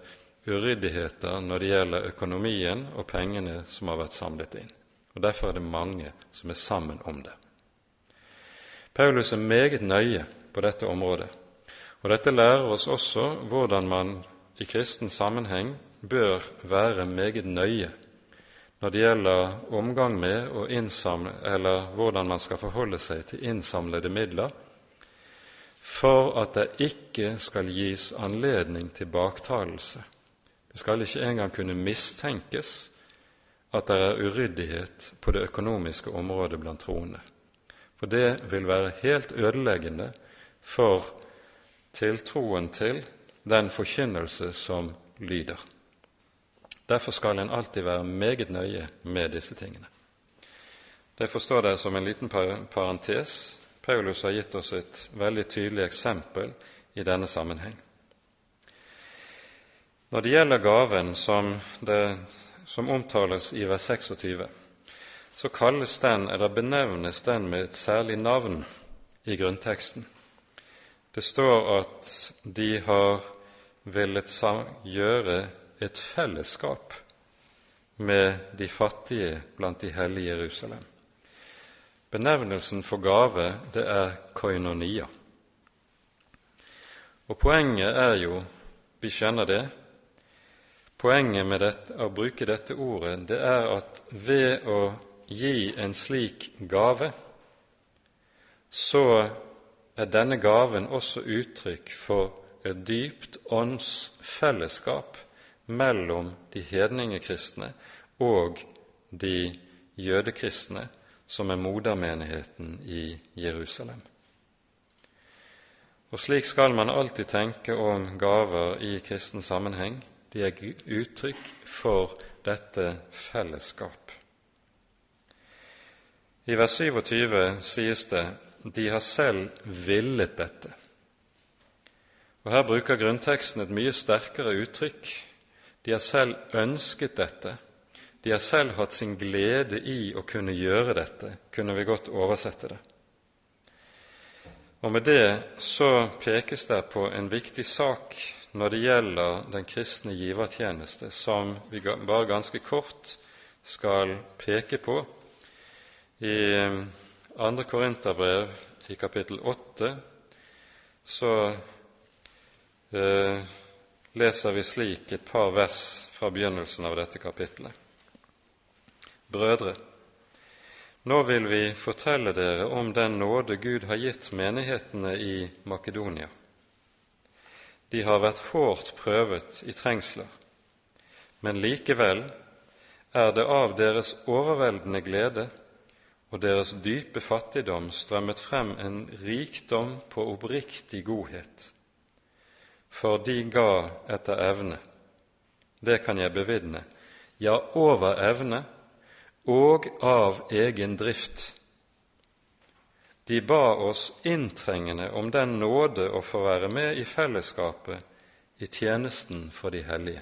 uryddigheter når det gjelder økonomien og pengene som har vært samlet inn. Og Derfor er det mange som er sammen om det. Paulus er meget nøye på dette området, og dette lærer oss også hvordan man i kristen sammenheng bør være meget nøye når det gjelder omgang med og innsamle, eller hvordan man skal forholde seg til innsamlede midler for at det ikke skal gis anledning til baktalelse. Det skal ikke engang kunne mistenkes at det er uryddighet på det økonomiske området blant troende. For det vil være helt ødeleggende for tiltroen til den forkynnelse som lyder. Derfor skal en alltid være meget nøye med disse tingene. Det forstår dere som en liten parentes Paulus har gitt oss et veldig tydelig eksempel i denne sammenheng. Når det gjelder gaven som, det, som omtales i vers 26, så kalles den, eller benevnes den med et særlig navn i grunnteksten. Det står at de har villet gjøre et fellesskap med de fattige blant de hellige Jerusalem. Benevnelsen for gave, det er koinonia. Og poenget er jo, vi skjønner det, poenget med dette, å bruke dette ordet, det er at ved å gi en slik gave, så er denne gaven også uttrykk for et dypt åndsfellesskap mellom de hedningekristne og de jødekristne, som er modermenigheten i Jerusalem. Og slik skal man alltid tenke om gaver i kristen sammenheng. De er uttrykk for dette fellesskap. I vers 27 sies det de har selv villet dette. Og Her bruker grunnteksten et mye sterkere uttrykk. De har selv ønsket dette. De har selv hatt sin glede i å kunne gjøre dette, kunne vi godt oversette det. Og Med det så pekes det på en viktig sak når det gjelder den kristne givertjeneste, som vi bare ganske kort skal peke på. I 2. Korinterbrev i kapittel 8 så eh, leser vi slik et par vers fra begynnelsen av dette kapittelet. Brødre, nå vil vi fortelle dere om den nåde Gud har gitt menighetene i Makedonia. De har vært hårdt prøvet i trengsler, men likevel er det av deres overveldende glede og deres dype fattigdom strømmet frem en rikdom på oppriktig godhet for de ga etter evne. Det kan jeg bevitne, ja, over evne og av egen drift. De ba oss inntrengende om den nåde å få være med i fellesskapet i tjenesten for de hellige.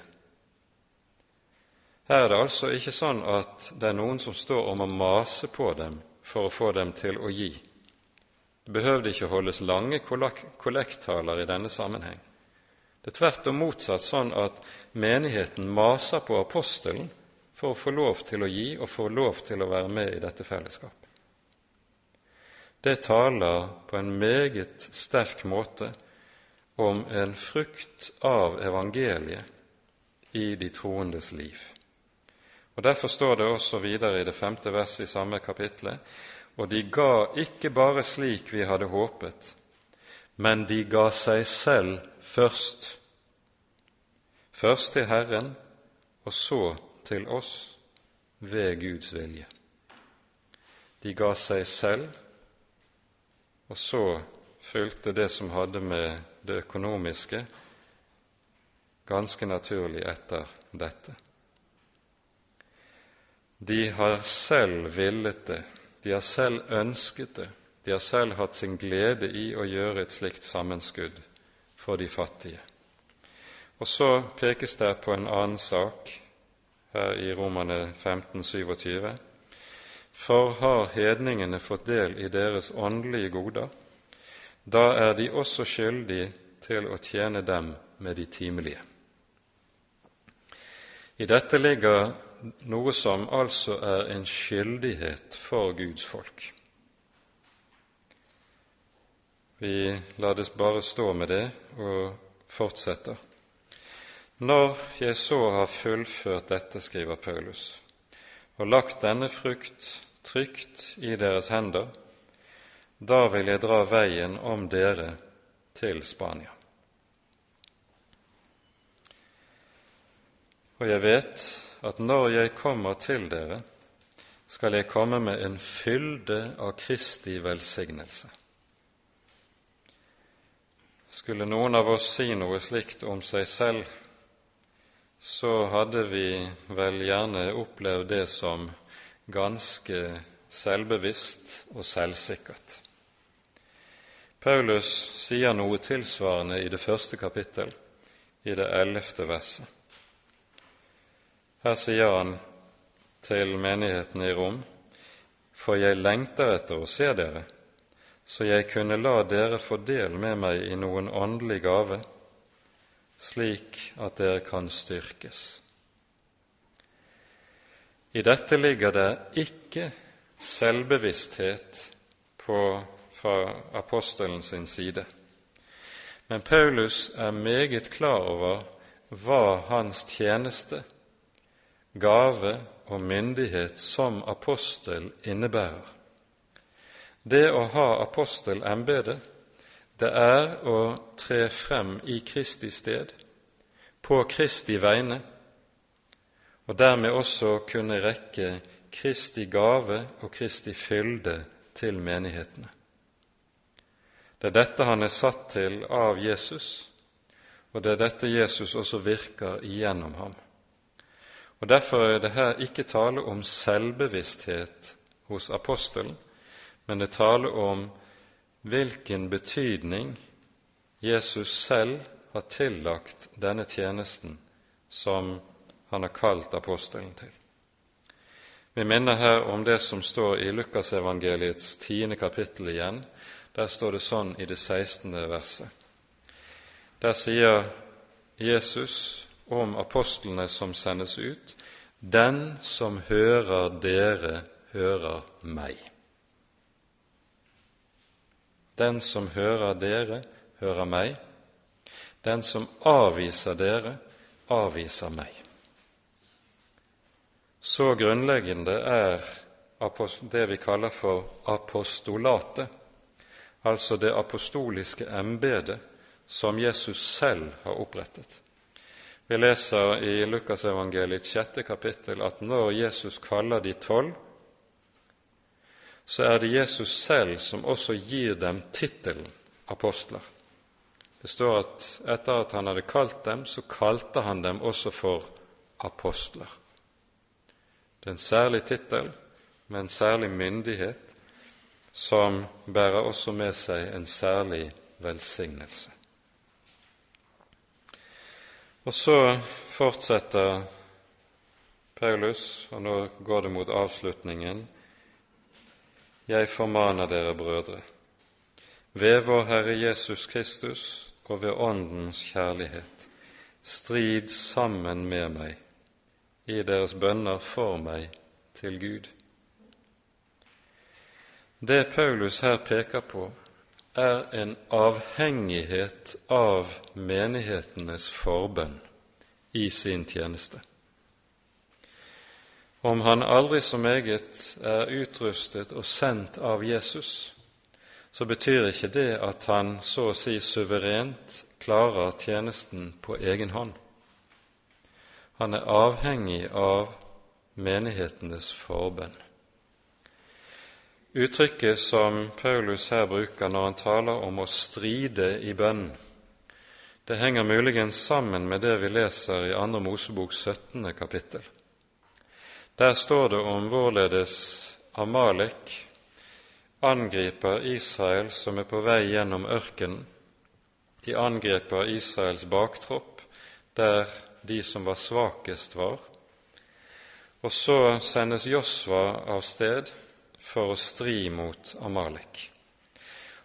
Her er det altså ikke sånn at det er noen som står om å mase på dem for å få dem til å gi. Det behøvde ikke holdes lange kollekttaler i denne sammenheng. Det er tvert om motsatt sånn at menigheten maser på apostelen for å få lov til å gi og få lov til å være med i dette fellesskapet. Det taler på en meget sterk måte om en frukt av evangeliet i de troendes liv. Og Derfor står det også videre i det femte verset i samme kapitlet og de ga ikke bare slik vi hadde håpet, men de ga seg selv først. Først til Herren, og så til oss ved Guds vilje. De ga seg selv, og så fulgte det som hadde med det økonomiske, ganske naturlig etter dette. De har selv villet det, de har selv ønsket det, de har selv hatt sin glede i å gjøre et slikt sammenskudd for de fattige. Og så pekes det på en annen sak her i Romane 15, 27. For har hedningene fått del i deres åndelige goder, da er de også skyldige til å tjene dem med de timelige. I dette ligger noe som altså er en skyldighet for Guds folk. Vi lar det bare stå med det og fortsetter. Når jeg så har fullført dette, skriver Paulus, og lagt denne frukt trygt i deres hender, da vil jeg dra veien om dere til Spania. Og jeg vet at når jeg kommer til dere, skal jeg komme med en fylde av Kristi velsignelse. Skulle noen av oss si noe slikt om seg selv, så hadde vi vel gjerne opplevd det som ganske selvbevisst og selvsikkert. Paulus sier noe tilsvarende i det første kapittel, i det ellevte verset. Her sier han til menigheten i Rom.: For jeg lengter etter å se dere, så jeg kunne la dere få del med meg i noen åndelig gave, slik at dere kan styrkes. I dette ligger det ikke selvbevissthet på, fra apostelen sin side. Men Paulus er meget klar over hva hans tjeneste gave og myndighet som apostel innebærer. Det å ha apostelembetet, det er å tre frem i Kristi sted, på Kristi vegne, og dermed også kunne rekke Kristi gave og Kristi fylde til menighetene. Det er dette han er satt til av Jesus, og det er dette Jesus også virker igjennom ham. Og Derfor er det her ikke tale om selvbevissthet hos apostelen, men det er tale om hvilken betydning Jesus selv har tillagt denne tjenesten som han har kalt apostelen til. Vi minner her om det som står i Lukasevangeliets tiende kapittel igjen. Der står det sånn i det 16. verset. Der sier Jesus om apostlene som sendes ut, den som hører dere, hører meg. Den som hører dere, hører meg. Den som avviser dere, avviser meg. Så grunnleggende er det vi kaller for apostolatet, altså det apostoliske embetet som Jesus selv har opprettet. Vi leser i Lukasevangeliets sjette kapittel at når Jesus kaller de tolv, så er det Jesus selv som også gir dem tittelen apostler. Det står at etter at han hadde kalt dem, så kalte han dem også for apostler. Det er en særlig tittel med en særlig myndighet som bærer også med seg en særlig velsignelse. Og så fortsetter Paulus, og nå går det mot avslutningen. Jeg formaner dere, brødre, ved vår Herre Jesus Kristus og ved Åndens kjærlighet, strid sammen med meg i deres bønner for meg til Gud. Det Paulus her peker på, er en avhengighet av menighetenes forbønn i sin tjeneste. Om han aldri så meget er utrustet og sendt av Jesus, så betyr ikke det at han så å si suverent klarer tjenesten på egen hånd. Han er avhengig av menighetenes forbønn. Uttrykket som Paulus her bruker når han taler om å stride i bønn, det henger muligens sammen med det vi leser i 2. Mosebok 17. kapittel. Der står det om hvorledes Amalek angriper Israel som er på vei gjennom ørkenen. De angriper Israels baktropp, der de som var svakest, var. Og så sendes Josva av sted for å stri mot Amalek.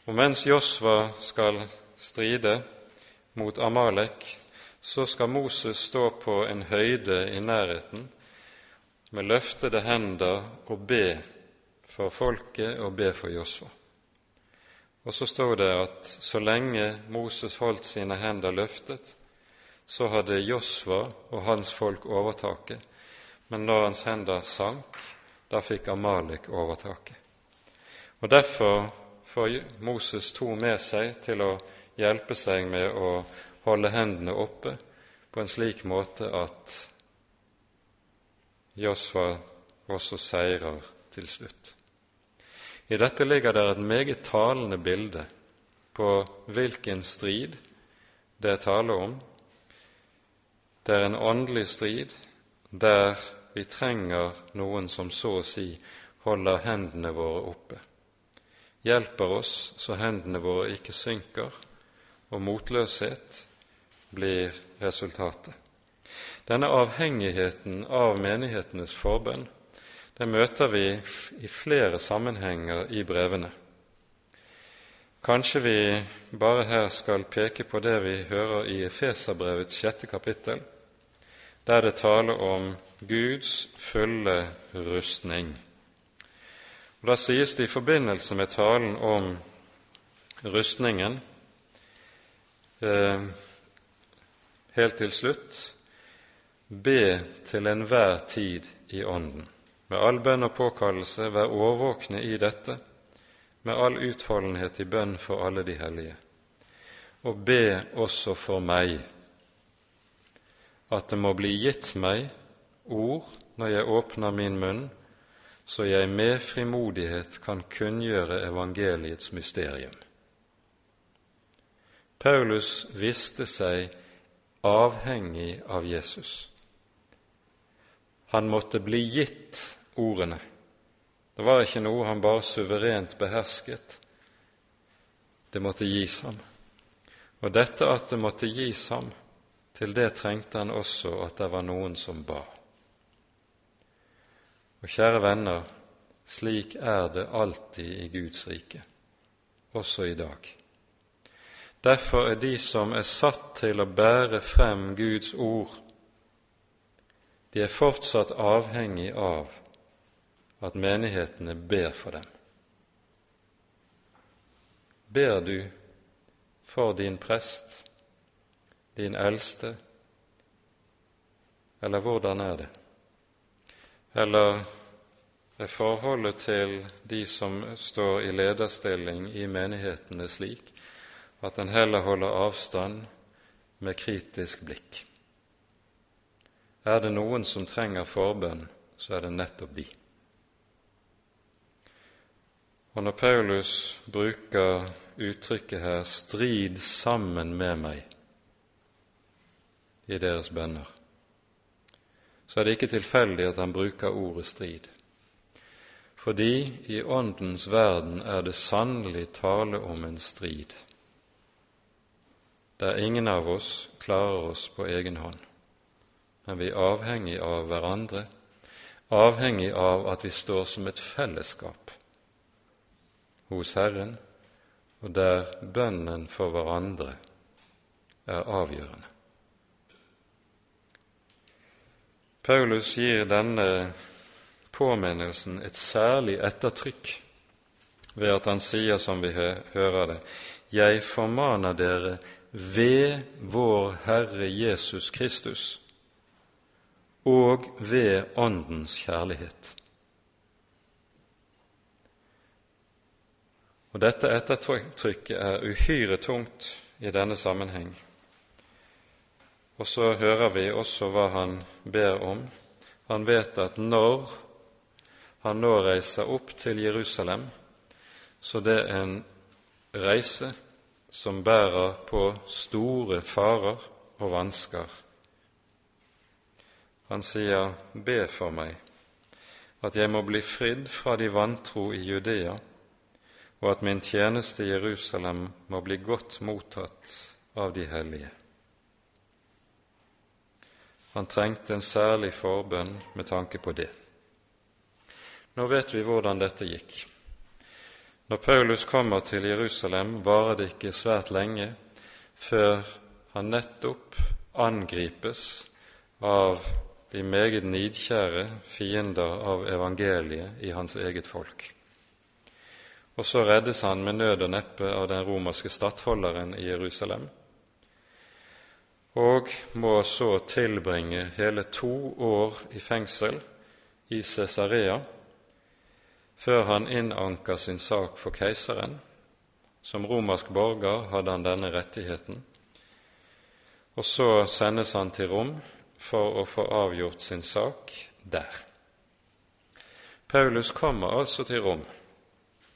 Og mens Josva skal stride mot Amalek, så skal Moses stå på en høyde i nærheten med løftede hender og be for folket og be for Josva. Og så står det at så lenge Moses holdt sine hender løftet, så hadde Josva og hans folk overtaket, men når hans hender sank, da fikk Amalek overtaket. Og Derfor får Moses to med seg til å hjelpe seg med å holde hendene oppe på en slik måte at Josva også seirer til slutt. I dette ligger det et meget talende bilde på hvilken strid det er tale om det er en åndelig strid der vi trenger noen som så å si holder hendene våre oppe, hjelper oss så hendene våre ikke synker, og motløshet blir resultatet. Denne avhengigheten av menighetenes forbønn det møter vi i flere sammenhenger i brevene. Kanskje vi bare her skal peke på det vi hører i Efeserbrevets sjette kapittel, der det taler om Guds fulle rustning. Og Da sies det i forbindelse med talen om rustningen eh, helt til slutt Be til enhver tid i Ånden. Med all bønn og påkallelse, vær årvåkne i dette, med all utholdenhet i bønn for alle de hellige. Og be også for meg, at det må bli gitt meg ord når jeg åpner min munn, så jeg med frimodighet kan kunngjøre evangeliets mysterium. Paulus visste seg avhengig av Jesus. Han måtte bli gitt ordene. Det var ikke noe han bare suverent behersket. Det måtte gis ham. Og dette at det måtte gis ham, til det trengte han også at det var noen som ba. Og kjære venner, slik er det alltid i Guds rike, også i dag. Derfor er de som er satt til å bære frem Guds ord, de er fortsatt avhengig av at menighetene ber for dem. Ber du for din prest, din eldste, eller hvordan er det? Eller er forholdet til de som står i lederstilling i menighetene slik at en heller holder avstand med kritisk blikk? Er det noen som trenger forbønn, så er det nettopp de. Og når Paulus bruker uttrykket her 'strid sammen med meg' i deres bønner, så er det ikke tilfeldig at han bruker ordet strid. Fordi i Åndens verden er det sannelig tale om en strid, der ingen av oss klarer oss på egen hånd, men vi er avhengig av hverandre, avhengig av at vi står som et fellesskap hos Herren, og der bønnen for hverandre er avgjørende. Paulus gir denne påminnelsen et særlig ettertrykk ved at han sier, som vi hører det, Jeg formaner dere ved vår Herre Jesus Kristus og ved Åndens kjærlighet. Og Dette ettertrykket er uhyre tungt i denne sammenheng. Og så hører vi også hva han ber om. Han vet at når han nå reiser opp til Jerusalem, så det er en reise som bærer på store farer og vansker. Han sier, 'Be for meg, at jeg må bli fridd fra de vantro i Judea' og at min tjeneste i Jerusalem må bli godt mottatt av de hellige. Han trengte en særlig forbønn med tanke på det. Nå vet vi hvordan dette gikk. Når Paulus kommer til Jerusalem, varer det ikke svært lenge før han nettopp angripes av de meget nidkjære fiender av evangeliet i hans eget folk. Og så reddes han med nød og neppe av den romerske stattholderen i Jerusalem, og må så tilbringe hele to år i fengsel i Cesarea før han innanker sin sak for keiseren. Som romersk borger hadde han denne rettigheten. Og så sendes han til Rom for å få avgjort sin sak der. Paulus kommer altså til Rom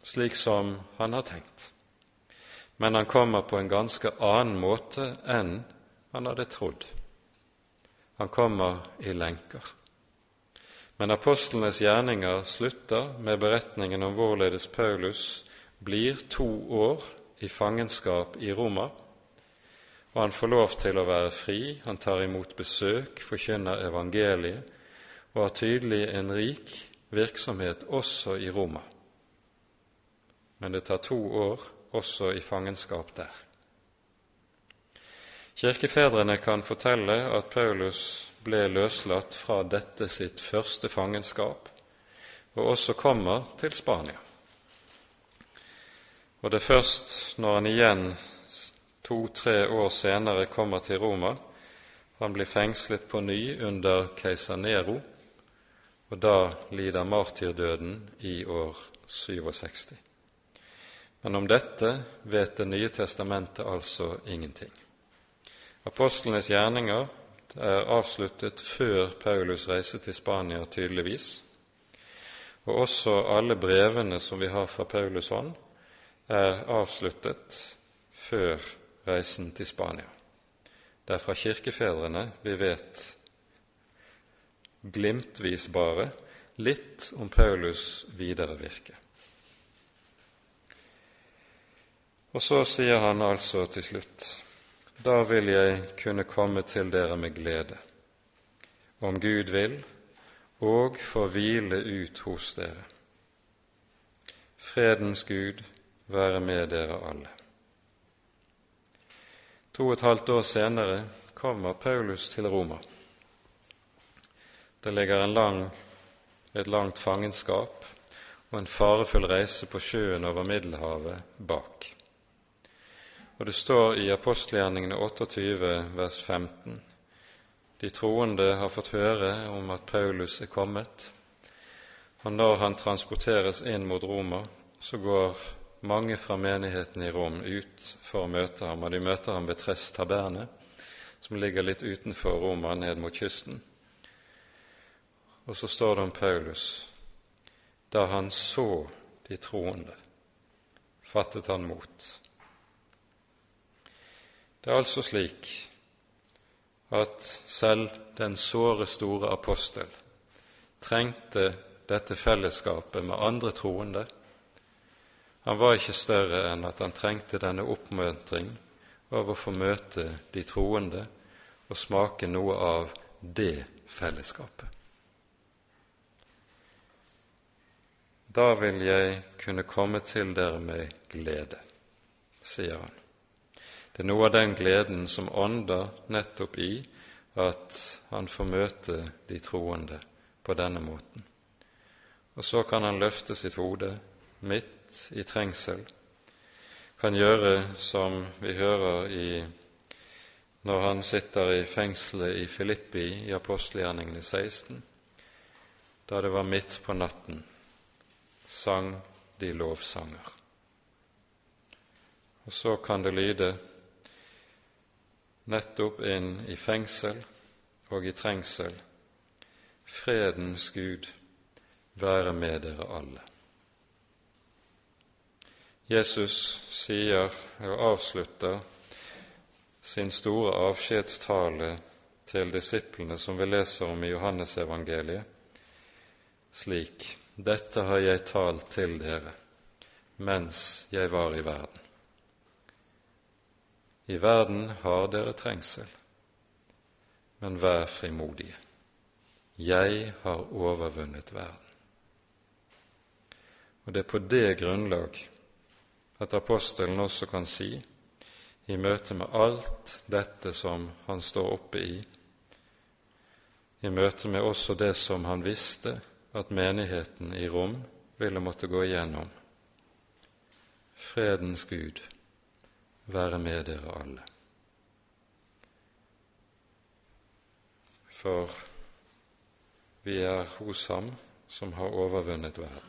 slik som han har tenkt. Men han kommer på en ganske annen måte enn han hadde trodd. Han kommer i lenker. Men apostlenes gjerninger slutter med beretningen om hvorledes Paulus blir to år i fangenskap i Roma, og han får lov til å være fri, han tar imot besøk, forkynner evangeliet og har tydelig en rik virksomhet også i Roma men det tar to år også i fangenskap der. Kirkefedrene kan fortelle at Paulus ble løslatt fra dette sitt første fangenskap, og også kommer til Spania. Og det er først når han igjen to-tre år senere kommer til Roma, han blir fengslet på ny under keiser Nero, og da lider martyrdøden i år 67. Men om dette vet Det nye testamentet altså ingenting. Apostlenes gjerninger er avsluttet før Paulus reiste til Spania, tydeligvis. og også alle brevene som vi har fra Paulus hånd, er avsluttet før reisen til Spania. Det er fra kirkefedrene vi vet glimtvis bare litt om Paulus' videre virke. Og så sier han altså til slutt da vil jeg kunne komme til dere med glede, om Gud vil, og få hvile ut hos dere. Fredens Gud være med dere alle. To og et halvt år senere kommer Paulus til Roma. Det ligger lang, et langt fangenskap og en farefull reise på sjøen over Middelhavet bak. Og det står i apostelgjerningene 28, vers 15. De troende har fått høre om at Paulus er kommet, og når han transporteres inn mot Roma, så går mange fra menigheten i Rom ut for å møte ham, og de møter ham ved Tress Taberne, som ligger litt utenfor Roma, ned mot kysten. Og så står det om Paulus da han så de troende, fattet han mot. Det er altså slik at selv den såre store apostel trengte dette fellesskapet med andre troende han var ikke større enn at han trengte denne oppmuntring av å få møte de troende og smake noe av det fellesskapet. Da vil jeg kunne komme til dere med glede, sier han. Det er noe av den gleden som ånder nettopp i at han får møte de troende på denne måten. Og så kan han løfte sitt hode i trengsel, kan gjøre som vi hører i, når han sitter i fengselet i Filippi i apostelgjerningene 16, da det var midt på natten, sang de lovsanger. Og så kan det lyde nettopp inn i fengsel og i trengsel Fredens Gud være med dere alle. Jesus sier og avslutter sin store avskjedstale til disiplene, som vi leser om i Johannesevangeliet, slik Dette har jeg talt til dere mens jeg var i verden. I verden har dere trengsel, men vær frimodige. Jeg har overvunnet verden. Og det er på det grunnlag at apostelen også kan si i møte med alt dette som han står oppe i, i møte med også det som han visste at menigheten i Rom ville måtte gå igjennom. Fredens Gud være med dere alle. For vi er hos Ham som har overvunnet verden.